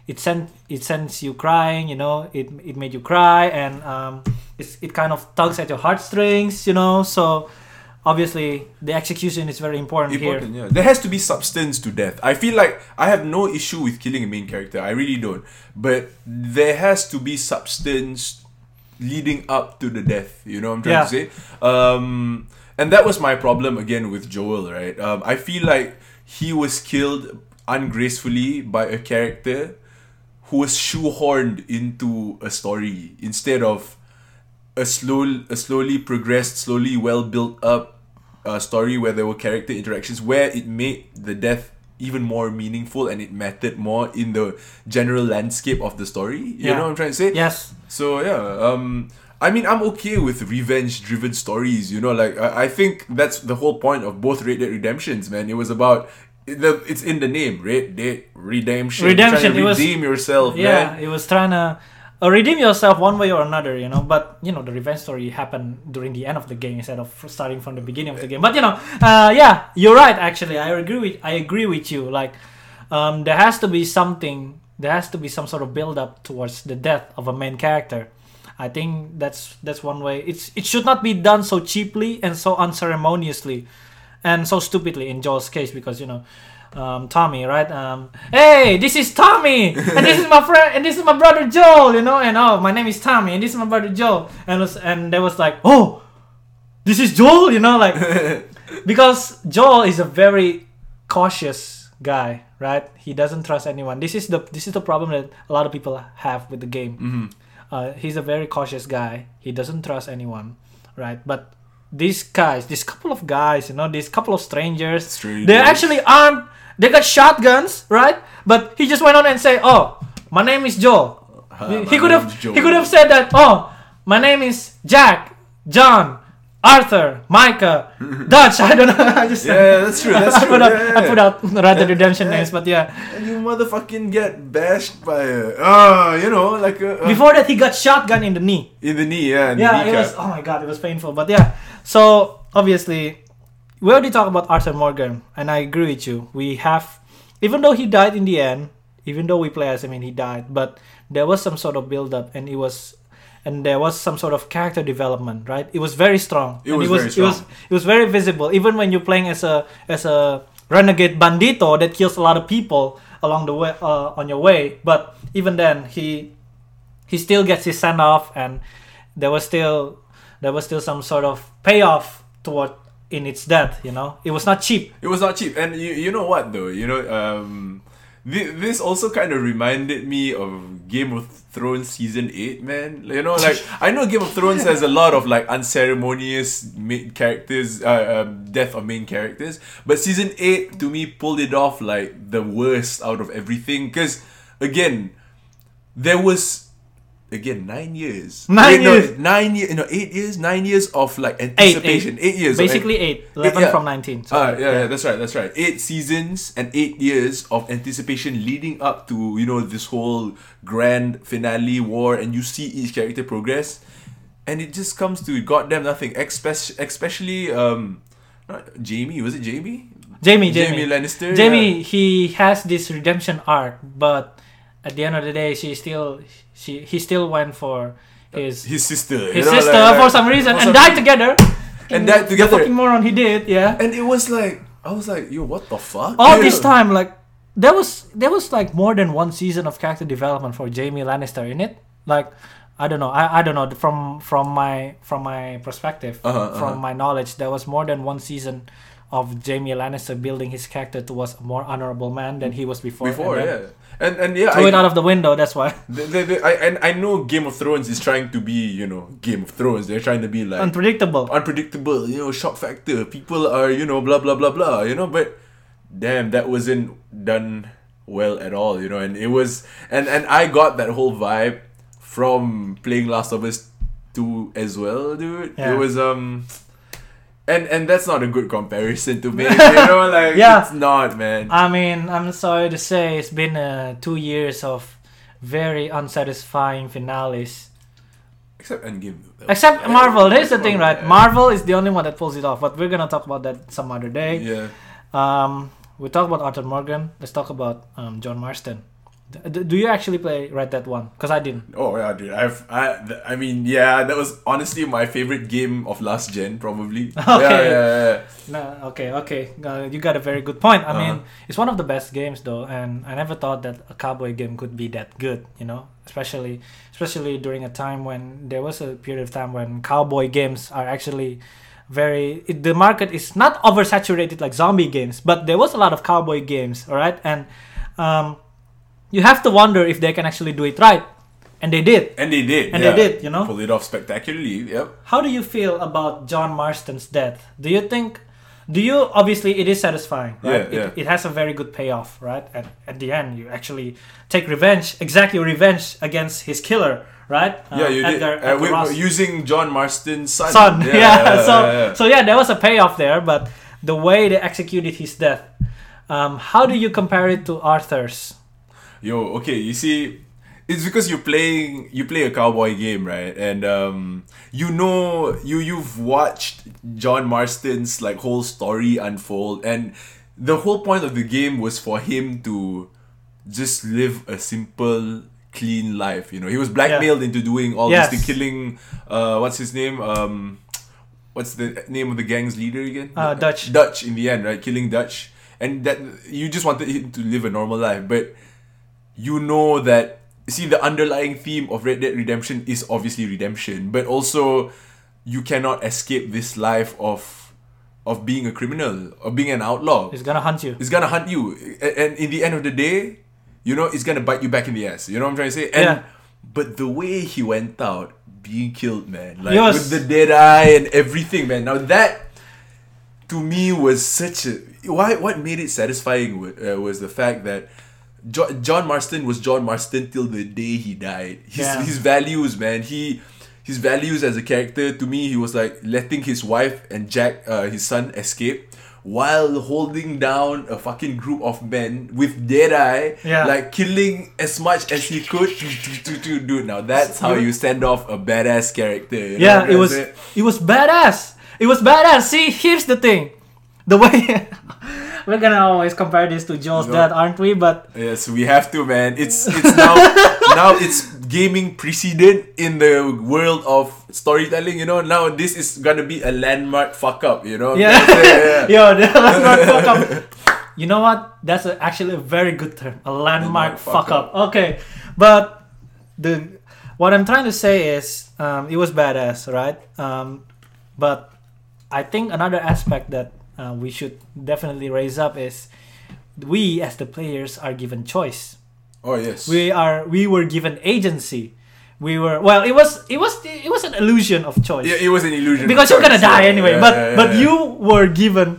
it sent it sends you crying. You know, it it made you cry, and um, it's, it kind of tugs at your heartstrings. You know, so obviously the execution is very important, here. Yeah. There has to be substance to death. I feel like I have no issue with killing a main character. I really don't. But there has to be substance leading up to the death. You know what I'm trying Yeah. to say? Um, and that was my problem again with Joel, right? Um, I feel like he was killed ungracefully by a character who was shoehorned into a story instead of a slow, a slowly progressed, slowly well built up uh, story where there were character interactions where it made the death even more meaningful and it mattered more in the general landscape of the story. You Yeah. know what I'm trying to say? Yes. So yeah, um, I mean, I'm okay with revenge-driven stories. You know, like I, I think that's the whole point of both Red Dead Redemptions, man. It was about the it's in the name, Red Dead Redemption. You're Redemption, trying to it was- redeem yourself, Yeah, man. it was trying to uh, redeem yourself one way or another, you know. But you know, the revenge story happened during the end of the game instead of starting from the beginning of the game. But you know, uh, yeah, you're right. Actually, I agree with I agree with you. Like, um, there has to be something. There has to be some sort of build up towards the death of a main character. I think that's that's one way. It's it should not be done so cheaply and so unceremoniously, and so stupidly in Joel's case because you know. Um, Tommy, right? Um, hey, this is Tommy, and this is my friend, and this is my brother Joel, you know. And oh, my name is Tommy, and this is my brother Joel. And was, and there was like, oh, this is Joel, you know, like because Joel is a very cautious guy, right? He doesn't trust anyone. This is the this is the problem that a lot of people have with the game. Mm-hmm. Uh, he's a very cautious guy. He doesn't trust anyone, right? But these guys, this couple of guys, you know, these couple of strangers, Strangers. they're actually armed. They got shotguns, right? But he just went on and say, "Oh, my name is Joel." Hi, he could have he could have said that. Oh, my name is Jack, John, Arthur, Micah, Dutch. I don't know. I just Yeah, that's true. That's I true. put out yeah, I put out rather redemption names, but yeah. And you motherfucking get bashed by a, uh, you know, like a, a- Before that, he got shotgun in the knee. in the knee, yeah, yeah, it was. Oh my god, it was painful. But yeah, so obviously, we already talked about Arthur Morgan, and I agree with you. We have, even though he died in the end, even though we play as him and he died, but there was some sort of build up, and it was, and there was some sort of character development, right? It was very strong. It And was it was, very It was, strong. it was very visible, even when you're playing as a as a renegade bandito that kills a lot of people along the way uh, on your way. But even then, he he still gets his send off and there was still there was still some sort of payoff toward in its death you know? It was not cheap. It was not cheap, and you you know what though, you know, um, thi- this also kind of reminded me of Game of Thrones season eight, man. You know, like I know Game of Thrones has a lot of like unceremonious main characters, uh, um, death of main characters, but season eight to me pulled it off like the worst out of everything. Because again, there was again nine years. Nine no, years. nine years. No, eight years. Nine years of like anticipation. Eight, eight years. Basically eight. Eleven yeah. from nineteen. So, Ah, yeah, yeah, that's right, that's right. Eight seasons and eight years of anticipation leading up to you know this whole grand finale war, and you see each character progress, and it just comes to goddamn nothing. Especially, especially um, not Jaime. Was it Jaime? Jaime, Jaime Jaime, Lannister. Jaime, he has this redemption arc, but at the end of the day, she still, she, he still went for his His sister. you his know, sister like- for some reason for and some died reason. together. And died together. The together. fucking moron he did, yeah. And it was like I was like, yo, what the fuck? All You this time, like there was there was like more than one season of character development for Jaime Lannister in it. Like I don't know, I, I don't know from from my from my perspective, Uh-huh, from uh-huh. my knowledge, there was more than one season of Jaime Lannister building his character towards a more honorable man than he was before. Before, and yeah. And and yeah, Threw I, it out of the window. That's why the, the, the, I and I know Game of Thrones is trying to be, you know, Game of Thrones. They're trying to be like unpredictable. unpredictable, you know, shock factor. People are, you know, blah blah blah blah, you know, but damn, that wasn't done well at all, you know, and it was and and I got that whole vibe from playing Last of Us 2 as well, dude. Yeah. It was um and and that's not a good comparison to make, you know, like Yeah. it's not, man. I mean, I'm sorry to say, it's been uh, two years of very unsatisfying finales. Except Endgame. Except Marvel. Here's the thing, right? Yeah. Marvel is the only one that pulls it off, but we're gonna talk about that some other day. Yeah. Um, we talk about Arthur Morgan. Let's talk about um, John Marston. Do you actually play Red Dead One? Because I didn't. Oh yeah, dude. I've I I mean yeah, that was honestly my favorite game of last gen, probably. Okay. yeah, yeah. No, okay, okay. Uh, you got a very good point. I mean, Uh-huh. it's one of the best games though, and I never thought that a cowboy game could be that good. You know, especially especially during a time when there was a period of time when cowboy games are actually very. It, the market is not oversaturated like zombie games, but there was a lot of cowboy games. All right, and um, you have to wonder if they can actually do it right, and they did. And they did. And yeah. they did, you know? Pulled it off spectacularly. Yep. How do you feel about John Marston's death? Do you think, do you obviously it is satisfying, right? Yeah, it, it has a very good payoff, right? At, at the end, you actually take revenge, exactly revenge against his killer, right? yeah, Um, you Edgar- did. Uh, Edgar we, Ross. using John Marston's son. son. Yeah, so yeah, yeah. so yeah, there was a payoff there, but the way they executed his death, um, how do you compare it to Arthur's? Yo, okay, you see, it's because you're playing you play a cowboy game, right? And um, you know you you've watched John Marston's like whole story unfold, and the whole point of the game was for him to just live a simple, clean life. You know, he was blackmailed into doing all Yes. this, the killing. Uh, what's his name? Um, what's the name of the gang's leader again? Uh, Dutch. Dutch in the end, right? Killing Dutch, and that you just wanted him to live a normal life, but you know that see the underlying theme of Red Dead Redemption is obviously redemption, but also you cannot escape this life of of being a criminal or being an outlaw. It's gonna hunt you. It's gonna hunt you, and in the end of the day, you know it's gonna bite you back in the ass. You know what I'm trying to say? And Yeah. but the way he went out, being killed, man, like Yes. with the dead eye and everything, man. Now that to me was such a why. What made it satisfying wa- uh, was the fact that. Jo- John Marston was John Marston till the day he died. His Yeah. his values, man. He his values as a character to me, he was like letting his wife and Jack, uh, his son, escape while holding down a fucking group of men with dead eye, Yeah. like killing as much as he could. Dude, now that's how you send off a badass character. you know yeah, it was saying? it was badass. It was badass. See, here's the thing, the way we're gonna always compare this to Joel's No. dad, aren't we? But Yes, we have to, man. It's it's now now it's gaming precedent in the world of storytelling. You know, now this is gonna be a landmark fuck up. You know, yeah, yeah, yeah. yo, the landmark fuck up. You know what? That's a, actually a very good term. A landmark, Landmark fuck fuck up. Okay, but the what I'm trying to say is, um, it was badass, right? Um, but I think another aspect that uh, we should definitely raise up is we as the players are given choice. Oh yes. we are we were given agency we were well it was it was it was an illusion of choice yeah, it was an illusion. because you're gonna die yeah, anyway yeah, but yeah, but you were given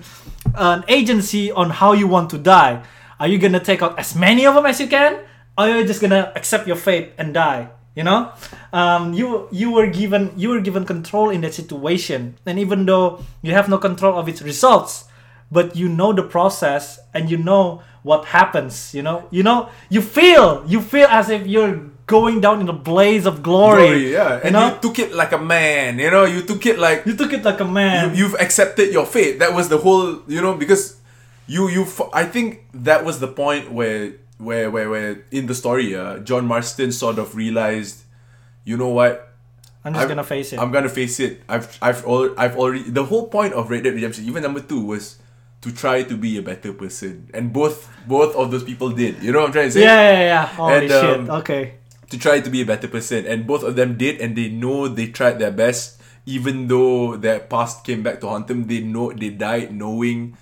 an agency on how you want to die are you gonna take out as many of them as you can or are you just gonna accept your fate and die You know, um, you you were given you were given control in that situation, and even though you have no control of its results, but you know the process and you know what happens. You know, you know, you feel you feel as if you're going down in a blaze of glory. Glory, yeah. you And know, you took it like a man, you know, you took it like you took it like a man. you, you've accepted your fate. That was the whole, you know, because you you i think that was the point where where where where in the story, uh, John Marston sort of realized, you know what, I'm just gonna face it. I'm gonna face it. I've I've al- I've already the whole point of Red Dead Redemption, even number two, was to try to be a better person, and both both of those people did. You know what I'm trying to say? yeah, yeah, yeah. Holy And, shit. um, Okay. to try to be a better person and both of them did and they know they tried their best even though their past came back to haunt them they know they died knowing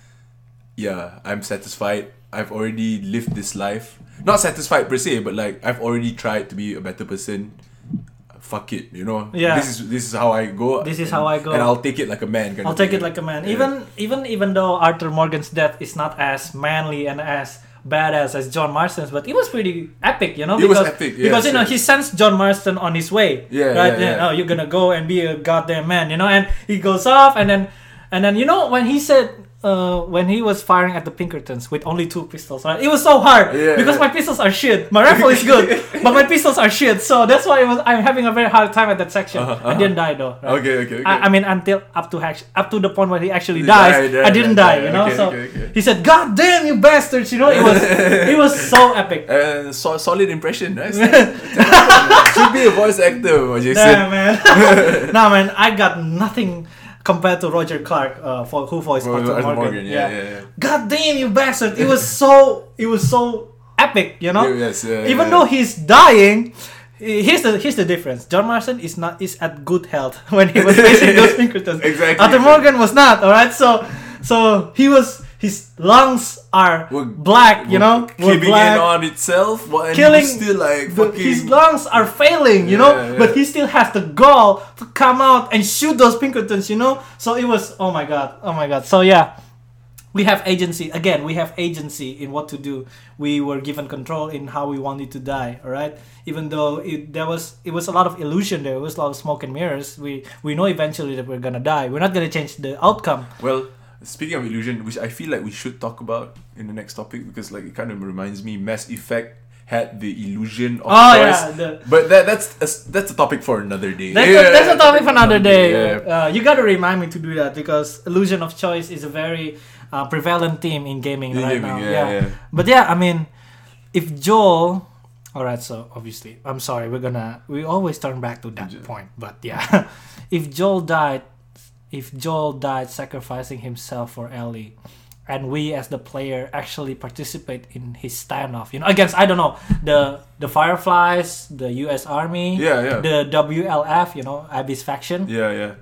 yeah i'm satisfied i've already lived this life not satisfied per se but like i've already tried to be a better person fuck it you know Yeah. this is this is how i go This is and- how I go. and i'll take it like a man I'll take thing. it like a man. Yeah. Even even even though Arthur Morgan's death is not as manly and as badass as John Marston's, but it was pretty epic, you know. It was because, epic, because yes, you know he sends John Marston on his way. Yeah, right. yeah, Then, yeah. Oh, you're gonna go and be a goddamn man, you know. And he goes off, and then and then you know when he said. Uh, when he was firing at the Pinkertons with only two pistols, right? It was so hard Yeah, because yeah. my pistols are shit. My rifle is good, but my pistols are shit. So that's why it was. I'm having a very hard time at that section. Uh-huh, I didn't die though. right? okay okay okay I, I mean, until up to up to the point where he actually dies, died, I didn't die. died. You know, Okay, so okay, he said, "God damn you bastards!" You know, it was it was so epic. uh, so, solid impression nice should be a voice actor Damn said man, nah man, I got nothing compared to Roger Clark, uh, for who voiced Oh, Arthur Morgan. Morgan, yeah, yeah, yeah. God damn you bastard! It was so it was so epic. You know, Yeah, yes, yeah, even yeah. though he's dying. Here's the here's the difference. John Marston is not is at good health when he was facing those Pinkertons. Exactly. Arthur Morgan was not. All right, so so he was his lungs are Were- black. You know, were keeping black. in on itself, but Killing still like fucking. his lungs are failing, you know, Yeah, yeah. but he still has the gall to come out and shoot those Pinkertons, you know. So it was, oh my god, oh my god. So yeah, we have agency again. We have agency in what to do. We were given control in how we wanted to die. All right, even though it there was it was a lot of illusion. There was a lot of smoke and mirrors. We we know eventually that we're gonna die. We're not gonna change the outcome. well, speaking of illusion, which I feel like we should talk about in the next topic because like it kind of reminds me, Mass Effect had the illusion of Oh choice. yeah, the, But that that's a, that's a topic for another day. That's, a, that's a topic for another day. Yeah. Uh, you gotta remind me to do that because illusion of choice is a very uh, prevalent theme in gaming In right gaming, now. yeah, yeah. But yeah, I mean, if Joel, all right. So obviously, I'm sorry. We're gonna we always turn back to that point. But yeah, if Joel died, if Joel died sacrificing himself for Ellie. And we, as the player, actually participate in his standoff. You know, against I don't know the the Fireflies, the U.S. Army, Yeah, yeah. the WLF, you know, Abby's faction, Yeah, yeah.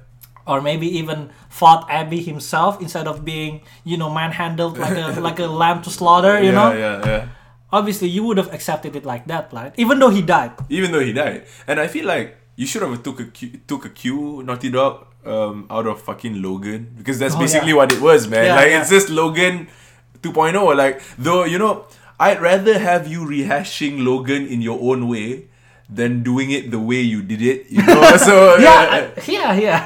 or maybe even fought Abby himself instead of being, you know, manhandled like a like a lamb to slaughter. You yeah, know, yeah, yeah. Yeah. Obviously you would have accepted it like that, right? Even though he died. Even though he died, and I feel like you should have took a took a cue, Naughty Dog, um, out of fucking Logan because that's Oh, basically yeah. what it was, man. Yeah, like yeah. it's just Logan 2.0. Like though you know, I'd rather have you rehashing Logan in your own way than doing it the way you did it. You know, so yeah, I- yeah, yeah.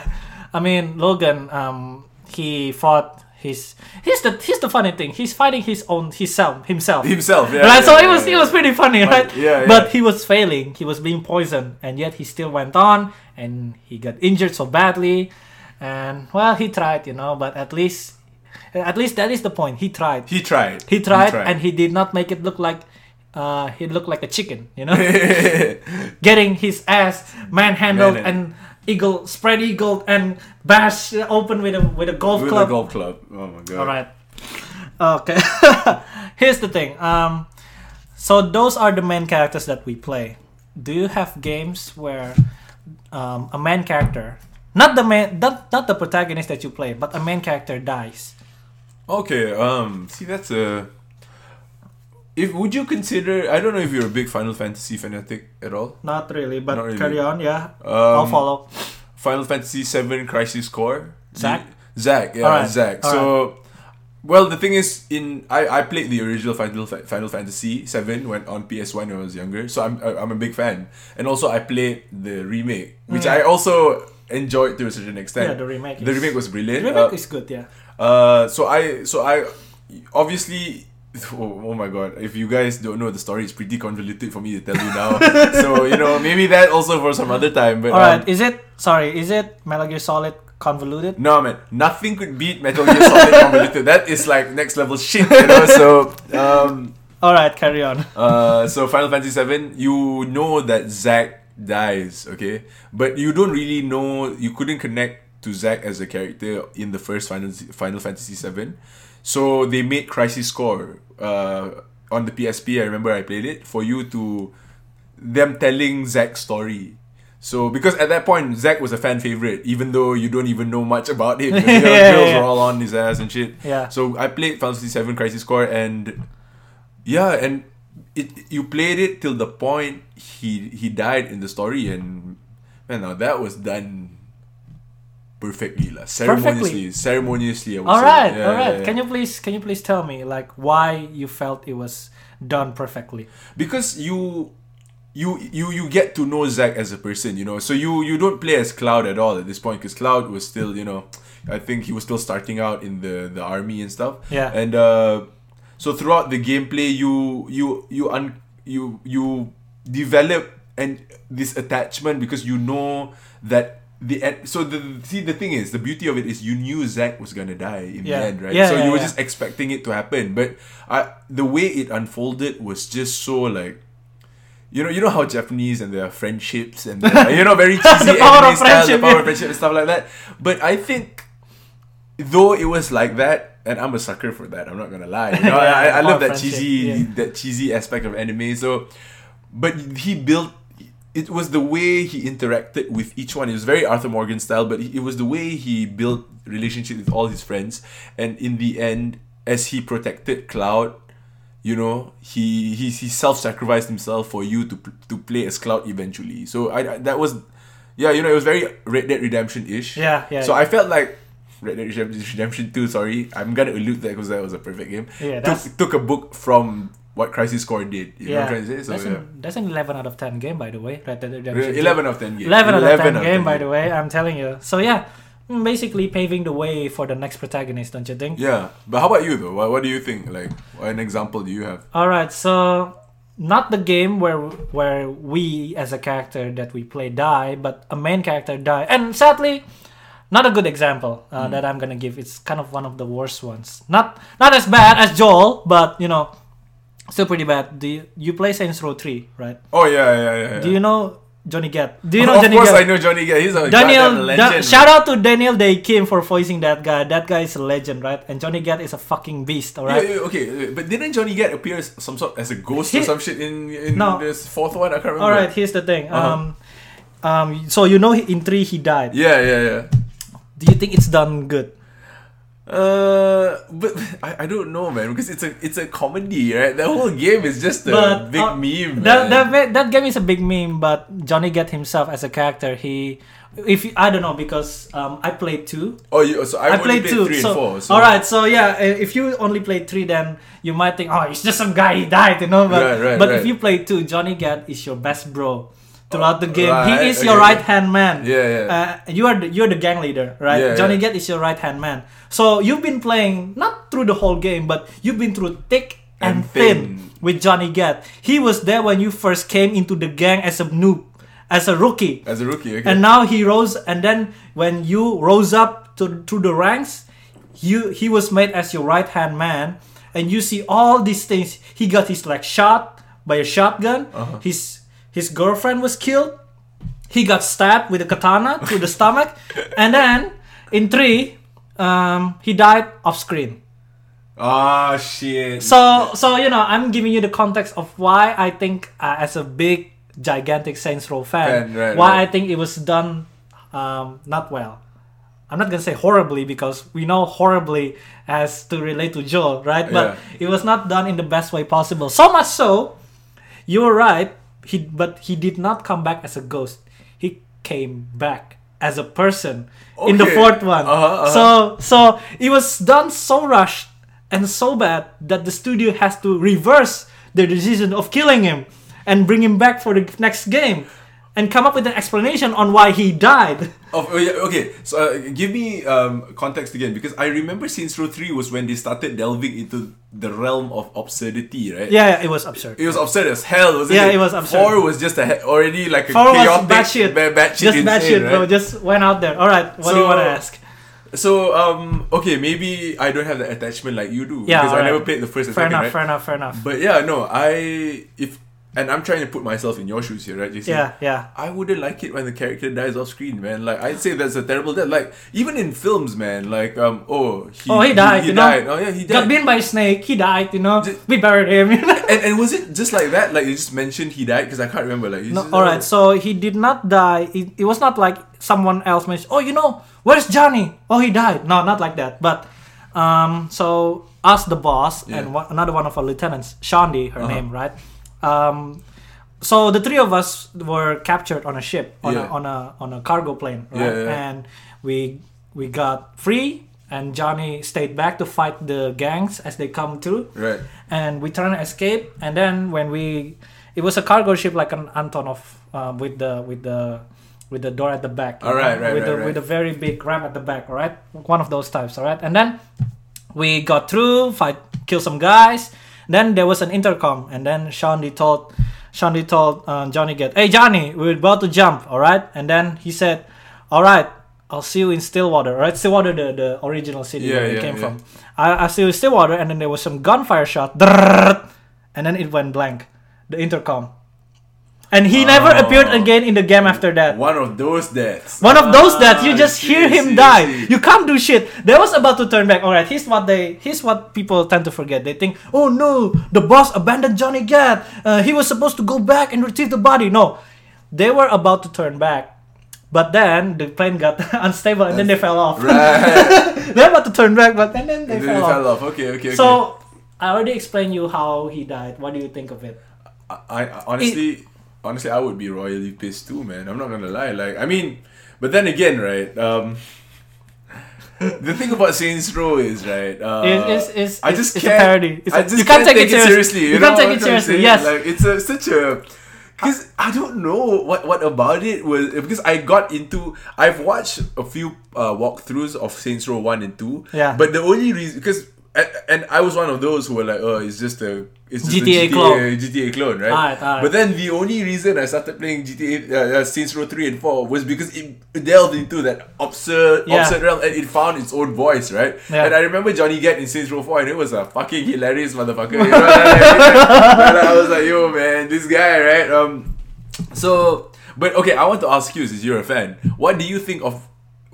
I mean, Logan, um, he fought his. Here's the here's the funny thing. He's fighting his own himself himself. himself. Yeah, right, yeah, so it was yeah. it was pretty funny, right? yeah, yeah. But he was failing. He was being poisoned, and yet he still went on, and he got injured so badly, and well, he tried, you know. But at least, at least that is the point. He tried. He tried. He tried, and he did not make it look like. Uh, he looked like a chicken, you know, getting his ass manhandled Man- and eagle spread eagle and bash open with a with a golf with club. a golf club. Oh my god. All right. Okay. Here's the thing. Um, so those are the main characters that we play. Do you have games where um, a main character, not the main, not, not the protagonist that you play, but a main character dies? Okay, um, see that's a. If would you consider? I don't know if you're a big Final Fantasy fanatic at all. Not really, but Not really. carry on. Yeah, Um, I'll follow. Final Fantasy VII Crisis Core. Zack? You- Zack, yeah, Alright, Zack. So Well, the thing is, in I, I played the original Final Final Fantasy Seven when on PS One when I was younger, so I'm I- I'm a big fan. And also, I played the remake, which I also enjoyed to a certain extent. Yeah, the remake The is- remake was brilliant. The remake Uh, is good, yeah. uh, so I, so I, obviously, oh, oh my god, if you guys don't know the story, it's pretty convoluted for me to tell you now. so you know, maybe that also for some other time. But All right, um, is it sorry? Is it Metal Gear Solid convoluted? no man, nothing could beat Metal Gear Solid convoluted. That is like next level shit, you know. So um, All right, carry on. uh, so Final Fantasy 7 you know that Zack dies, okay, but you don't really know. You couldn't connect to Zack as a character in the first Final Final Fantasy VII, so they made Crisis Core uh, on the PSP. I remember I played it for you to them telling Zack's story. So because at that point Zack was a fan favorite, even though you don't even know much about him, because, you know, Yeah, girls yeah. were all on his ass and shit. Yeah. So I played Final Fantasy VII Crisis Core and yeah, and it you played it till the point he he died in the story and man now that was done perfectly lah. Ceremoniously, ceremoniously. I would All say. right, Yeah, all right. yeah, yeah. Can you please can you please tell me like why you felt it was done perfectly? because you you you you get to know Zack as a person, you know. So you you don't play as Cloud at all at this point because Cloud was still, you know, I think he was still starting out in the the army and stuff. Yeah. And uh, so throughout the gameplay, you you you un you you develop and this attachment because you know that. The end, so the see the thing is the beauty of it is you knew Zack was gonna die in Yeah. the end right Yeah, so yeah, you were just expecting it to happen but I the way it unfolded was just so like you know, you know how Japanese and their friendships and their, you know very cheesy The power anime of style, the power of friendship and stuff like that. But I think though it was like that, and I'm a sucker for that. I'm not gonna lie. You know, Yeah, I, I love that cheesy that cheesy aspect of anime. So, but he built. It was the way he interacted with each one. It was very Arthur Morgan style, but it was the way he built relationship with all his friends. And in the end, as he protected Cloud, you know, he he, he self sacrificed himself for you to to play as Cloud eventually. So I, I that was, yeah, you know, it was very Red Dead Redemption ish. Yeah, yeah, So yeah. I felt like Red Dead Redemption- Two. Sorry, I'm gonna allude that because that was a perfect game. Yeah, that's- took, took a book from what Crisis Core did. You know what yeah, I'm trying to say? So that's, yeah. an, that's an eleven out of ten game by the way. Red Dead Redemption. Re- 2. 11 of 10 game. 11 out of 10 game, by game. the way, I'm telling you. So, yeah, mm, basically paving the way for the next protagonist, don't you think? Yeah, but how about you though? What, what do you think? Like, what an example do you have? All right, so not the game where where we as a character that we play die, but a main character die, and sadly, not a good example uh, that I'm gonna give. It's kind of one of the worst ones. Not not as bad as Joel, but you know, still pretty bad. Do you, you play Saints Row three, right? Oh yeah, yeah, yeah. yeah. Do you know Johnny Gat? Do you know of Johnny course, Gat? I know Johnny Gat. He's a Daniel, goddamn Da- shout out to Daniel Dae Kim for voicing that guy. That guy is a legend, right? And Johnny Gat is a fucking beast, Yeah, alright? yeah, okay, but didn't Johnny Gat appear as some sort as a ghost or some shit in in No. this fourth one? I can't remember. Alright, here's the thing. Uh-huh. Um, um, so you know in three he died. Yeah, yeah, yeah. Do you think it's done good? Uh, but I, I don't know, man, because it's a it's a comedy, right? The whole game is just a But, big uh, meme. That, man. that that game is a big meme, but Johnny Gat himself as a character, he, if you, I don't know because um, I played two. oh, you, so I, I only played two. three so, and four. So. all right, so yeah, if you only played three, then you might think, oh, it's just some guy he died, you know. But Right, right, but right. if you play two, Johnny Gat is your best bro throughout the game. Right, he is your right hand man. Yeah, yeah. Uh, you are the, you're the gang leader, right? Yeah, Johnny yeah. Gat is your right hand man. So you've been playing not through the whole game, but you've been through thick and, And thin. thin. with Johnny Gat. He was there when you first came into the gang as a noob, as a rookie. As a rookie, okay. And now he rose, and then when you rose up to through the ranks, you he was made as your right hand man, and you see all these things. He got his like shot by a shotgun. Uh-huh. His his girlfriend was killed. He got stabbed with a katana through the stomach, and then in three, um, he died off screen. Ah, shit. So so you know I'm giving you the context of why I think uh, as a big gigantic Saints Row fan, Fan, right, why right. I think it was done um, not well. I'm not gonna say horribly because we know horribly as to relate to Joel, right? But it was not done in the best way possible. So much so, you were right. He but he did not come back as a ghost. He came back as a person in the fourth one. Uh-huh, uh-huh. So so it was done so rushed and so bad that the studio has to reverse their decision of killing him and bring him back for the next game and come up with an explanation on why he died. Oh, okay, so uh, give me um, context again because I remember Saints Row 3 was when they started delving into the realm of absurdity, right? Yeah, yeah it was absurd. It was absurd as hell, wasn't Yeah, it? it was absurd. Four was just a already like a Four was chaotic, batshit. ba- batshit Just insane, bad shit, right? bro. Just went out there. All right, what do you want to ask? So um okay maybe I don't have the attachment like you do Yeah, because I never played the first and Fair second enough, right fair enough, fair enough. but yeah no I if and I'm trying to put myself in your shoes here right JC Yeah, yeah. I wouldn't like it when the character dies off screen man like I'd say that's a terrible death like even in films man like um oh he, Oh, he died, he, you know? died oh yeah he died. Got bitten by a snake. He died. You know, Ju- we buried him. You know? and, and was it just like that like you just mentioned he died because I can't remember like No, all right. So he did not die. It, it was not like someone else mentioned. Oh, you know, where's Johnny? Oh, he died. No, not like that. But um, so us, the boss, Yeah. and one, another one of our lieutenants, Shaundi, her Uh-huh. name, right? Um, so the three of us were captured on a ship on Yeah. a on a on a cargo plane, right? Yeah, yeah. And we we got free, and Johnny stayed back to fight the gangs as they come through right and we trying to escape and then when we it was a cargo ship like an antonov uh, with the with the with the door at the back All right, right, with right, the right. with a very big ramp at the back all right one of those types all right and then we got through fight kill some guys then there was an intercom and then Shaundi told Shaundi told uh, Johnny get hey Johnny we're about to jump all right and then he said all right I'll see you in Stillwater, all right? Stillwater, the, the original city Yeah, where it yeah, came yeah. from. I, I see you in Stillwater, and then there was some gunfire shot, and then it went blank, the intercom. And he never Oh. appeared again in the game after that. one of those deaths One of those deaths. you Ah, just hear see, him see, die. see. You can't do shit. They was about to turn back. All right, here's what they here's what people tend to forget. They think, oh no, the boss abandoned Johnny Gat. Uh, he was supposed to go back and retrieve the body. No, they were about to turn back, but then the plane got unstable and then they fell off. right They're about to turn back, but and then they And then fell, it off. fell off okay okay okay So I already explained you how he died. What do you think of it? I, I honestly, honestly, I would be royally pissed too, man. I'm not gonna lie. Like, I mean, but then again, right? Um, the thing about Saints Row is right. Uh, It- it's- it's- I just it's can't. parody. It's I a- just you can't can't take it serious- seriously. You, you can't take it seriously, yes. Like, it's a, such a. Because I don't know what what about it was because I got into I've watched a few uh, walkthroughs of Saints Row one and two. Yeah. But the only reason because and, and I was one of those who were like, oh, it's just a it's just GTA GTA clone. GTA clone, right? Alright, alright. But then the only reason I started playing GTA uh, uh, Saints Row 3 and 4 was because it delved into that absurd, Yeah. absurd realm and it found its own voice, right? Yeah. And I remember Johnny Gat in Saints Row 4 and it was a fucking hilarious motherfucker. You know? and I was like, yo, man, this guy, right? Um, so, but okay, I want to ask you, since you're a fan, what do you think of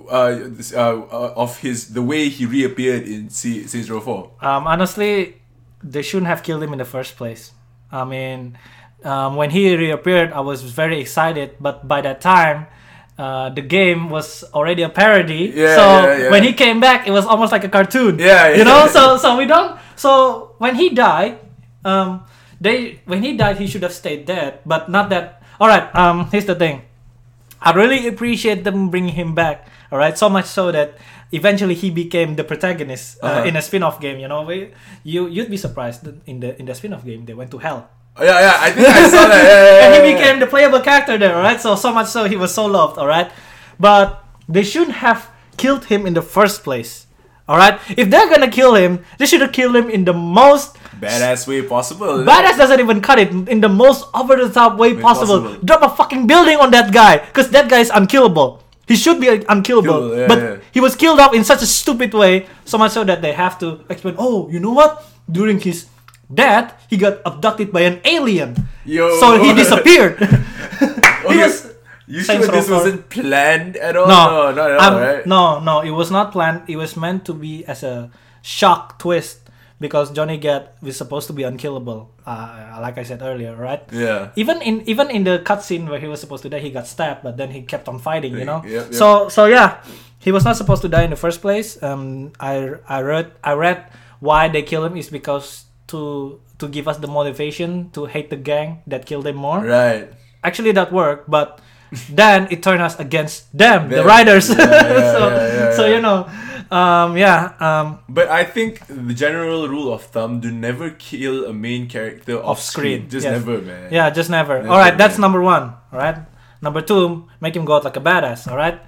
uh, this, uh, uh, of his the way he reappeared in C- Saints Row 4? Um, honestly, they shouldn't have killed him in the first place. I mean, um, when he reappeared, I was very excited, but by that time, uh, the game was already a parody. Yeah, so yeah, yeah. when he came back, it was almost like a cartoon. Yeah, yeah you know. So so we don't. So when he died, um, they when he died, he should have stayed dead, but not that. All right. Um, here's the thing. I really appreciate them bringing him back. All right, so much so that eventually he became the protagonist uh, Uh-huh. in a spin-off game. You know, you you'd be surprised in the in the spin-off game they went to hell, Oh, yeah, yeah, I think I saw that. Yeah, yeah, and he became the playable character there. All right, so so much so he was so loved. All right, but they shouldn't have killed him in the first place. All right, if they're gonna kill him, they should have killed him in the most badass way possible. Badass doesn't even cut it in the most over the top way Way possible. possible. Drop a fucking building on that guy because that guy is unkillable. He should be unkillable, Killable, yeah, but yeah. he was killed off in such a stupid way, so much so that they have to explain. Oh, you know what? During his death, he got abducted by an alien, Yo. so he disappeared. Okay, was you sure this 4. wasn't planned at all? no, no, not at um, all, right? no, no. It was not planned. It was meant to be as a shock twist because Johnny Gat was supposed to be unkillable. Uh, like I said earlier, right? Yeah. even in even in the cutscene where he was supposed to die, he got stabbed, but then he kept on fighting. You know. Yep, yep. So so yeah, he was not supposed to die in the first place. Um, I I read I read why they kill him is because to to give us the motivation to hate the gang that killed him more. Right. Actually, that worked, but then it turned us against them, the Them. riders. Yeah, yeah, so yeah, so you know. Um, yeah. Um, But I think the general rule of thumb: do never kill a main character off, screen, Just yes. never, man. yeah, just never. Never, all right, that's number one. All right. Number two, make him go out like a badass. All right.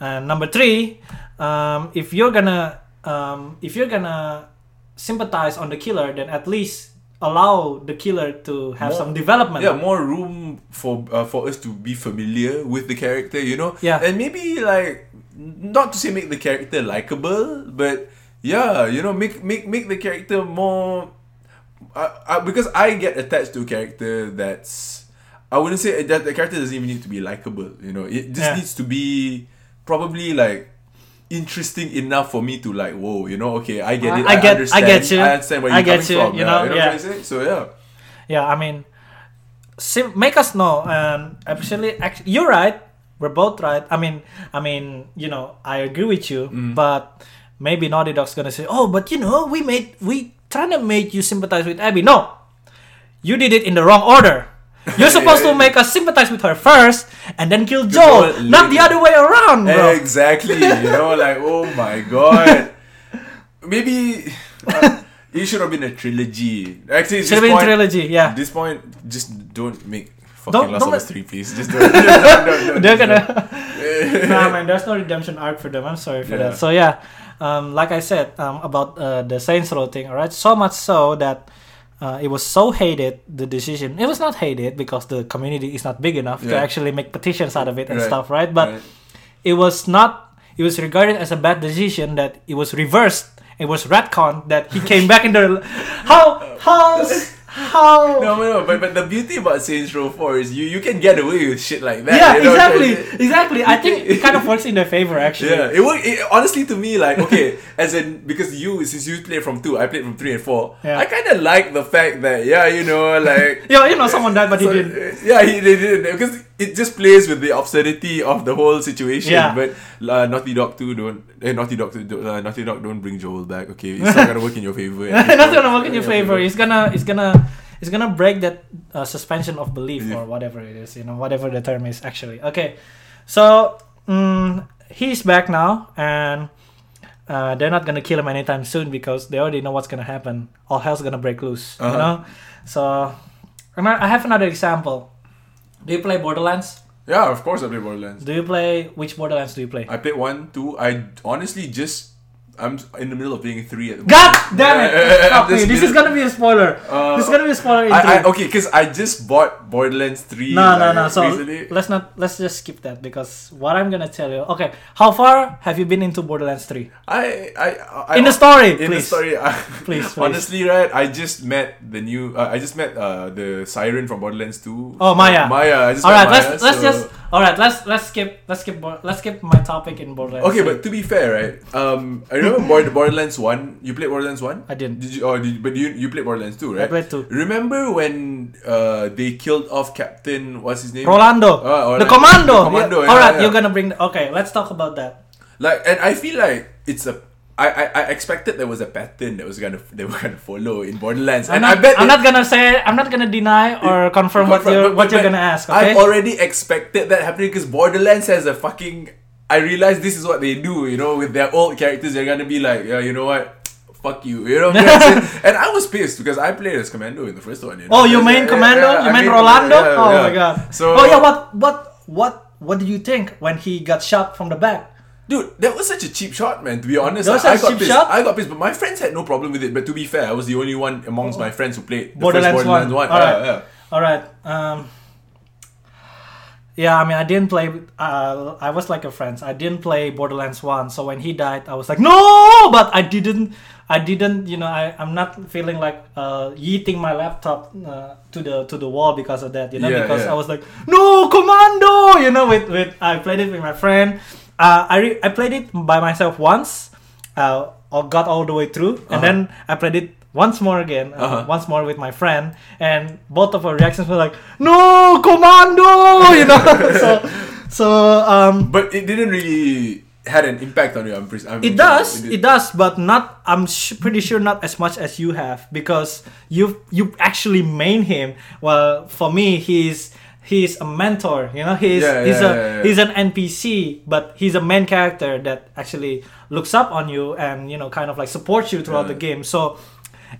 And number three, um, if you're gonna um, if you're gonna sympathize on the killer, then at least allow the killer to have More- some development. Yeah, more room for uh, for us to be familiar with the character, you know. Yeah. And maybe like not to say make the character likable, but yeah, you know, make make make the character more. Uh, uh, because I get attached to a character that's. I wouldn't say that the character doesn't even need to be likable. You know, it just Yeah. needs to be probably like interesting enough for me to like. Whoa, you know, okay, I get I- it. I get- I get you. I understand where I you're get coming you, from. you yeah, know, you know yeah. what I'm saying? So yeah. Yeah, I mean, sim- make us know. And actually, actually, you're right. We're both right. I mean, I mean, you know, I agree with you. Mm. But maybe Naughty Dog's gonna say, "Oh, but you know, we made we trying to make you sympathize with Abby." No, you did it in the wrong order. You're supposed to make us sympathize with her first, and then kill Joel, not the other way around, bro. Exactly. You know, like oh my god. Maybe uh, it should have been a trilogy. Actually, Should have been point, trilogy. Yeah, At this point, just don't make fucking Don't- Last don't of Us let- three, please. Just don't. don't, don't, don't, they're gonna. nah, man, there's no redemption arc for them. I'm sorry for Yeah. that. So yeah, um, like I said um, about uh, the Saints Row thing, alright. So much so that uh, it was so hated. The decision it was not hated because the community is not big enough to actually make petitions out of it and Right. stuff, right? But Right. it was not. It was regarded as a bad decision that it was reversed. It was retcon that he came back in the. How how how? No, no, no, but but the beauty about Saints Row Four is you you can get away with shit like that. yeah, you know? exactly, exactly. I think it kind of works in their favor actually. Yeah, it worked. It, honestly, to me, like okay, as in because you since you played from two, I played from three and four. Yeah. I kind of like the fact that yeah, you know, like Yeah, you know, someone died, but he didn't. Yeah, he they didn't because it just plays with the absurdity of the whole situation. Yeah. But uh, Naughty Dog two don't. Eh, Naughty Dog, uh, Naughty Dog don't bring Joel back. Okay, it's not gonna work in your favor. not gonna work in your favor. It's gonna it's gonna it's gonna break that uh, suspension of belief Yeah. or whatever it is. You know, whatever the term is actually. Okay, so mm, he's back now, and uh, they're not gonna kill him anytime soon because they already know what's gonna happen. All hell's gonna break loose. You Uh-huh. know, so I have another example. Do you play Borderlands? Yeah, of course I play Borderlands. Do you play which Borderlands do you play? I played one, two. I honestly just I'm in the middle of being three at the God moment. damn it! Yeah, Fuck I'm me. just This is gonna be a spoiler. Uh, this is gonna be a spoiler. In I, I, okay, because I just bought Borderlands 3 No, no, no. So recently. let's not. Let's just skip that because what I'm gonna tell you. Okay, how far have you been into Borderlands Three? I, I, I, In the story, in the story, I, Please, please. honestly, right? I just met the new. Uh, I just met uh, the siren from Borderlands 2. Oh, Maya. Maya. I just All met Maya, let's let's just. All right, let's let's skip let's skip let's skip my topic in Borderlands. Okay, 3. but to be fair, right? Um, I remember Bord- Borderlands One. You played Borderlands One. I didn't. Did you? Oh, did, but you you played Borderlands Two, right? I played two. Remember when uh they killed off Captain? What's his name? Rolando, Uh, the commando. The commando, Yeah. yeah, All right, yeah. you're gonna bring. The, okay, let's talk about that. Like, and I feel like it's a. I, I, I expected there was a pattern that was gonna they were gonna follow in Borderlands, I'm and not, I bet I'm it- not gonna say. I'm not gonna deny or confirm what you're what you're gonna ask. Okay. I've already expected that happening because Borderlands has a fucking. I realized this is what they do, you know, with their old characters. They're gonna be like, yeah, you know what, fuck you, you know. What I'm and I was pissed because I played as Commando in the first one. You know? Oh, you main yeah, commando? yeah, you mean main Rolando? yeah, oh yeah. my god. So, oh yeah, what what what what did you think when he got shot from the back? Dude, that was such a cheap shot, man. To be honest, That was I, I got cheap pissed. shot? I got pissed, but my friends had no problem with it. But to be fair, I was the only one amongst my friends who played the Borderlands first Borderlands one. one. Yeah, yeah. All right. Um. Yeah, I mean, I didn't play. Uh, I was like a friends. I didn't play Borderlands One, so when he died, I was like, no, but I didn't. I didn't. You know, I I'm not feeling like uh, yeeting my laptop uh, to the to the wall because of that. You know, Yeah, because yeah. I was like, no, commando. You know, with with I played it with my friend. Uh, I re- I played it by myself once. Uh, I got all the way through, and Uh-huh. then I played it once more again, uh, Uh-huh. once more with my friend, and both of our reactions were like, "No, commando!" You know. so, so um, But it didn't really had an impact on you. I'm pretty. I'm it sure does, did. it does, but not. I'm sh- pretty sure not as much as you have because you you actually main him. Well, for me, he's he's a mentor. You know, he's Yeah, he's yeah, a yeah, he's an NPC, but he's a main character that actually looks up on you and you know kind of like supports you throughout the game. So,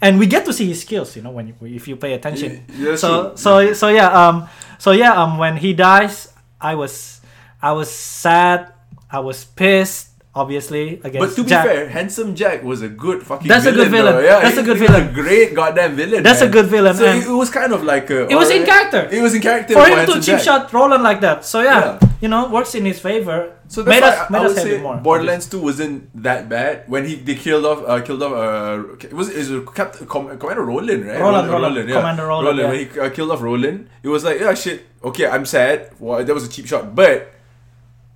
and we get to see his skills. You know, when you, if you pay attention. Yeah, so true. so so yeah um so yeah um when he dies, I was I was sad. I was pissed. Obviously Against But to be Jack. fair, Handsome Jack was a good fucking That's a good villain. though. Yeah, That's a good he was villain. great goddamn villain. That's a good villain, So it, it was kind of like a, It was in character. It was in character for him to cheap Jack. shot Roland like that. So yeah, Yeah. you know, works in his favor. So that's made why us, I, made I would say more. Borderlands 2 wasn't that bad when he they killed off uh, killed off uh it was it was Captain Com- Commander Roland right Roland, Roland. Commander Roland, yeah. when he uh, killed off Roland it was like yeah shit okay I'm sad well, that was a cheap shot but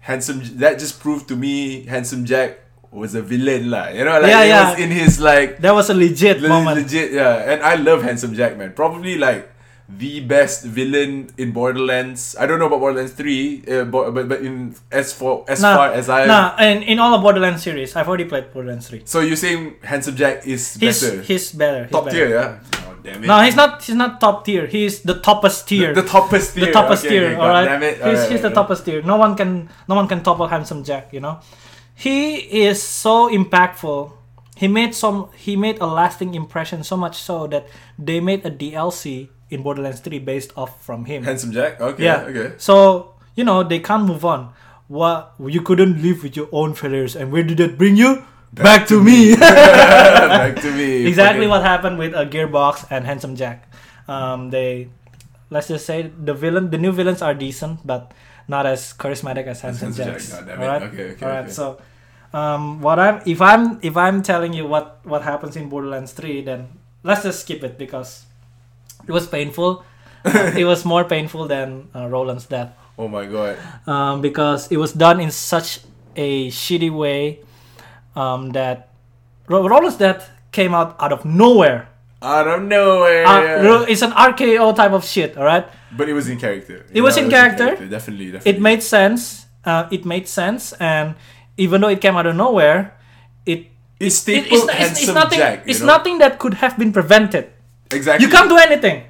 handsome that just proved to me handsome Jack was a villain lah you know like Yeah, it yeah. was in his like That was a legit le- moment. legit yeah and I love handsome Jack man probably like the best villain in Borderlands. I don't know about Borderlands 3, uh, but but in as for as Nah, far as I nah, and in all of Borderlands series, I've already played Borderlands 3. So you're saying Handsome Jack is He's better? he's better. He's top better. tier, yeah. Damn it. No, he's not. He's not top tier. He's the toppest tier. The, the toppest tier. the toppest okay, tier. okay, all right. Damn it. He's, Alright, he's the alright. toppest tier. No one can. No one can topple Handsome Jack. You know, he is so impactful. He made some. He made a lasting impression. So much so that they made a DLC in Borderlands 3 based off from him. Handsome Jack. Okay. yeah. Okay. So you know they can't move on. What you couldn't live with your own failures, and where did that bring you? Back, to me. Back to me. exactly Fucking- what happened with uh, Gearbox and Handsome Jack. Um, they, let's just say the villain, the new villains are decent, but not as charismatic as Handsome Handsome Jack. Jack. Alright, Okay, okay, alright. okay. So, um, what I'm if I'm if I'm telling you what what happens in Borderlands Three, then let's just skip it because it was painful. Uh, it was more painful than uh, Roland's death Oh my god. um, because it was done in such a shitty way um, that Ro- Roland's death came out out of nowhere. Out of nowhere. Uh, it's an RKO type of shit, all right? but it was in character. It was in character. Definitely, definitely. It made sense. Uh, it made sense, and even though it came out of nowhere, it, It's it stapled it's, it's, it's nothing. Jack. it's know? nothing that could have been prevented. Exactly. You can't do anything.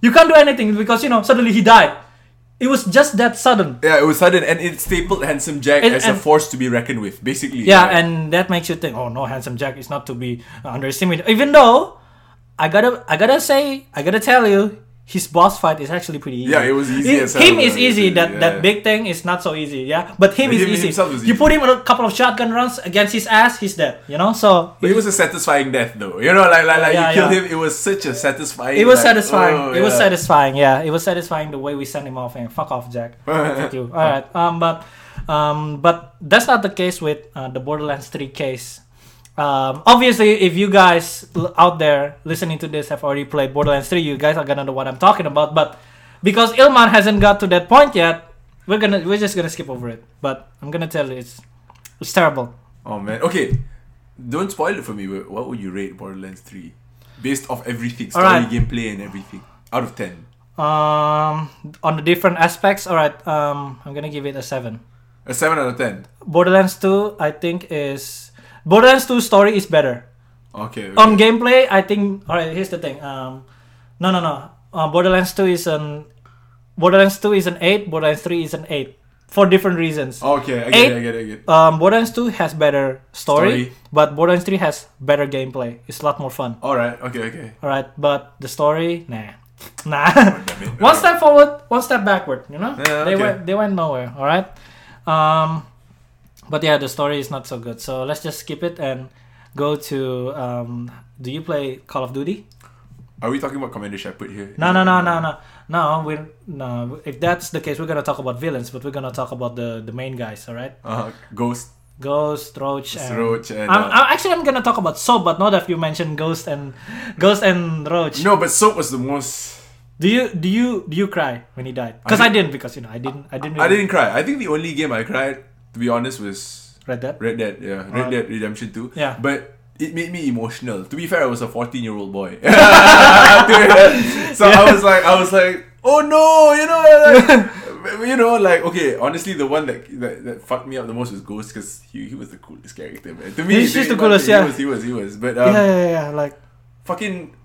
You can't do anything because you know suddenly he died. It was just that sudden. Yeah, it was sudden, and it stapled Handsome Jack And- as a force to be reckoned with, basically. Yeah, and that makes you think, oh no, handsome Jack is not to be underestimated. Even though, I gotta, I gotta say, I gotta tell you, his boss fight is actually pretty easy. Yeah, it was easy It- Him is easy. That Yeah. that big thing is not so easy. Yeah, but him But is him easy. is You easy. put him a couple of shotgun runs against his ass, he's dead. You know, so But it was a satisfying death, though. You know, like like, like Yeah, you killed yeah. him. It was such a satisfying. it was like, satisfying. oh, it was satisfying. Yeah, it was satisfying the way we sent him off. And fuck off, Jack. Fuck you. All right. Um, but um, but that's not the case with uh, the Borderlands 3 case. Um, obviously, if you guys out there listening to this have already played Borderlands 3, you guys are gonna know what I'm talking about. But because Ilman hasn't got to that point yet, we're gonna we're just gonna skip over it. But I'm gonna tell you, it's it's terrible. Oh man. Okay. Don't spoil it for me. What would you rate Borderlands 3? Based off everything, story, Alright. gameplay, and everything. Out of 10. Um, on the different aspects, all right. Um, I'm gonna give it a seven. A 7 out of 10. Borderlands 2, I think is Borderlands 2 story is better. Okay. okay. On gameplay, I think. All right, here's the thing. Um, no, no, no. Uh, Borderlands 2 is an Borderlands 2 is an eight. Borderlands 3 is an eight for different reasons. okay, I get Eight- it, I get it, I get it. Um, Borderlands 2 has better story, Story. but Borderlands 3 has better gameplay. It's a lot more fun. Alright, okay, okay. All right, but the story, nah, nah. Oh, one step forward, one step backward. You know, Yeah, they went they went nowhere. All right, um, but yeah, the story is not so good. So let's just skip it and go to. Um, do you play Call of Duty? Are we talking about Commander Shepard here? No, no, no, no, no, no. We're no. If that's the case, we're gonna talk about villains, but we're gonna talk about the the main guys. All right, Uh, Ghost, Ghost, Roach, and. Roach, and. I'm, uh, I'm- actually, I'm gonna talk about Soap, but not if you mentioned Ghost and Ghost and Roach. no, but Soap was the most. Do you do you do you cry when he died? Because I, didn't because you know I didn't I didn't. I really- didn't cry. I think the only game I cried, to be honest, was Red Dead. Red Dead. Yeah, Red Alright. Dead Redemption 2. Yeah. But it made me emotional. To be fair, I was a 14 year old boy. so I was like, I was like, oh no, you know, like, you know, like okay. Honestly, the one that that, that fucked me up the most was Ghost because he, he was the coolest character, man. To me, He's just the coolest, he yeah. was, he was, he was. But um, yeah, yeah, yeah. Like fucking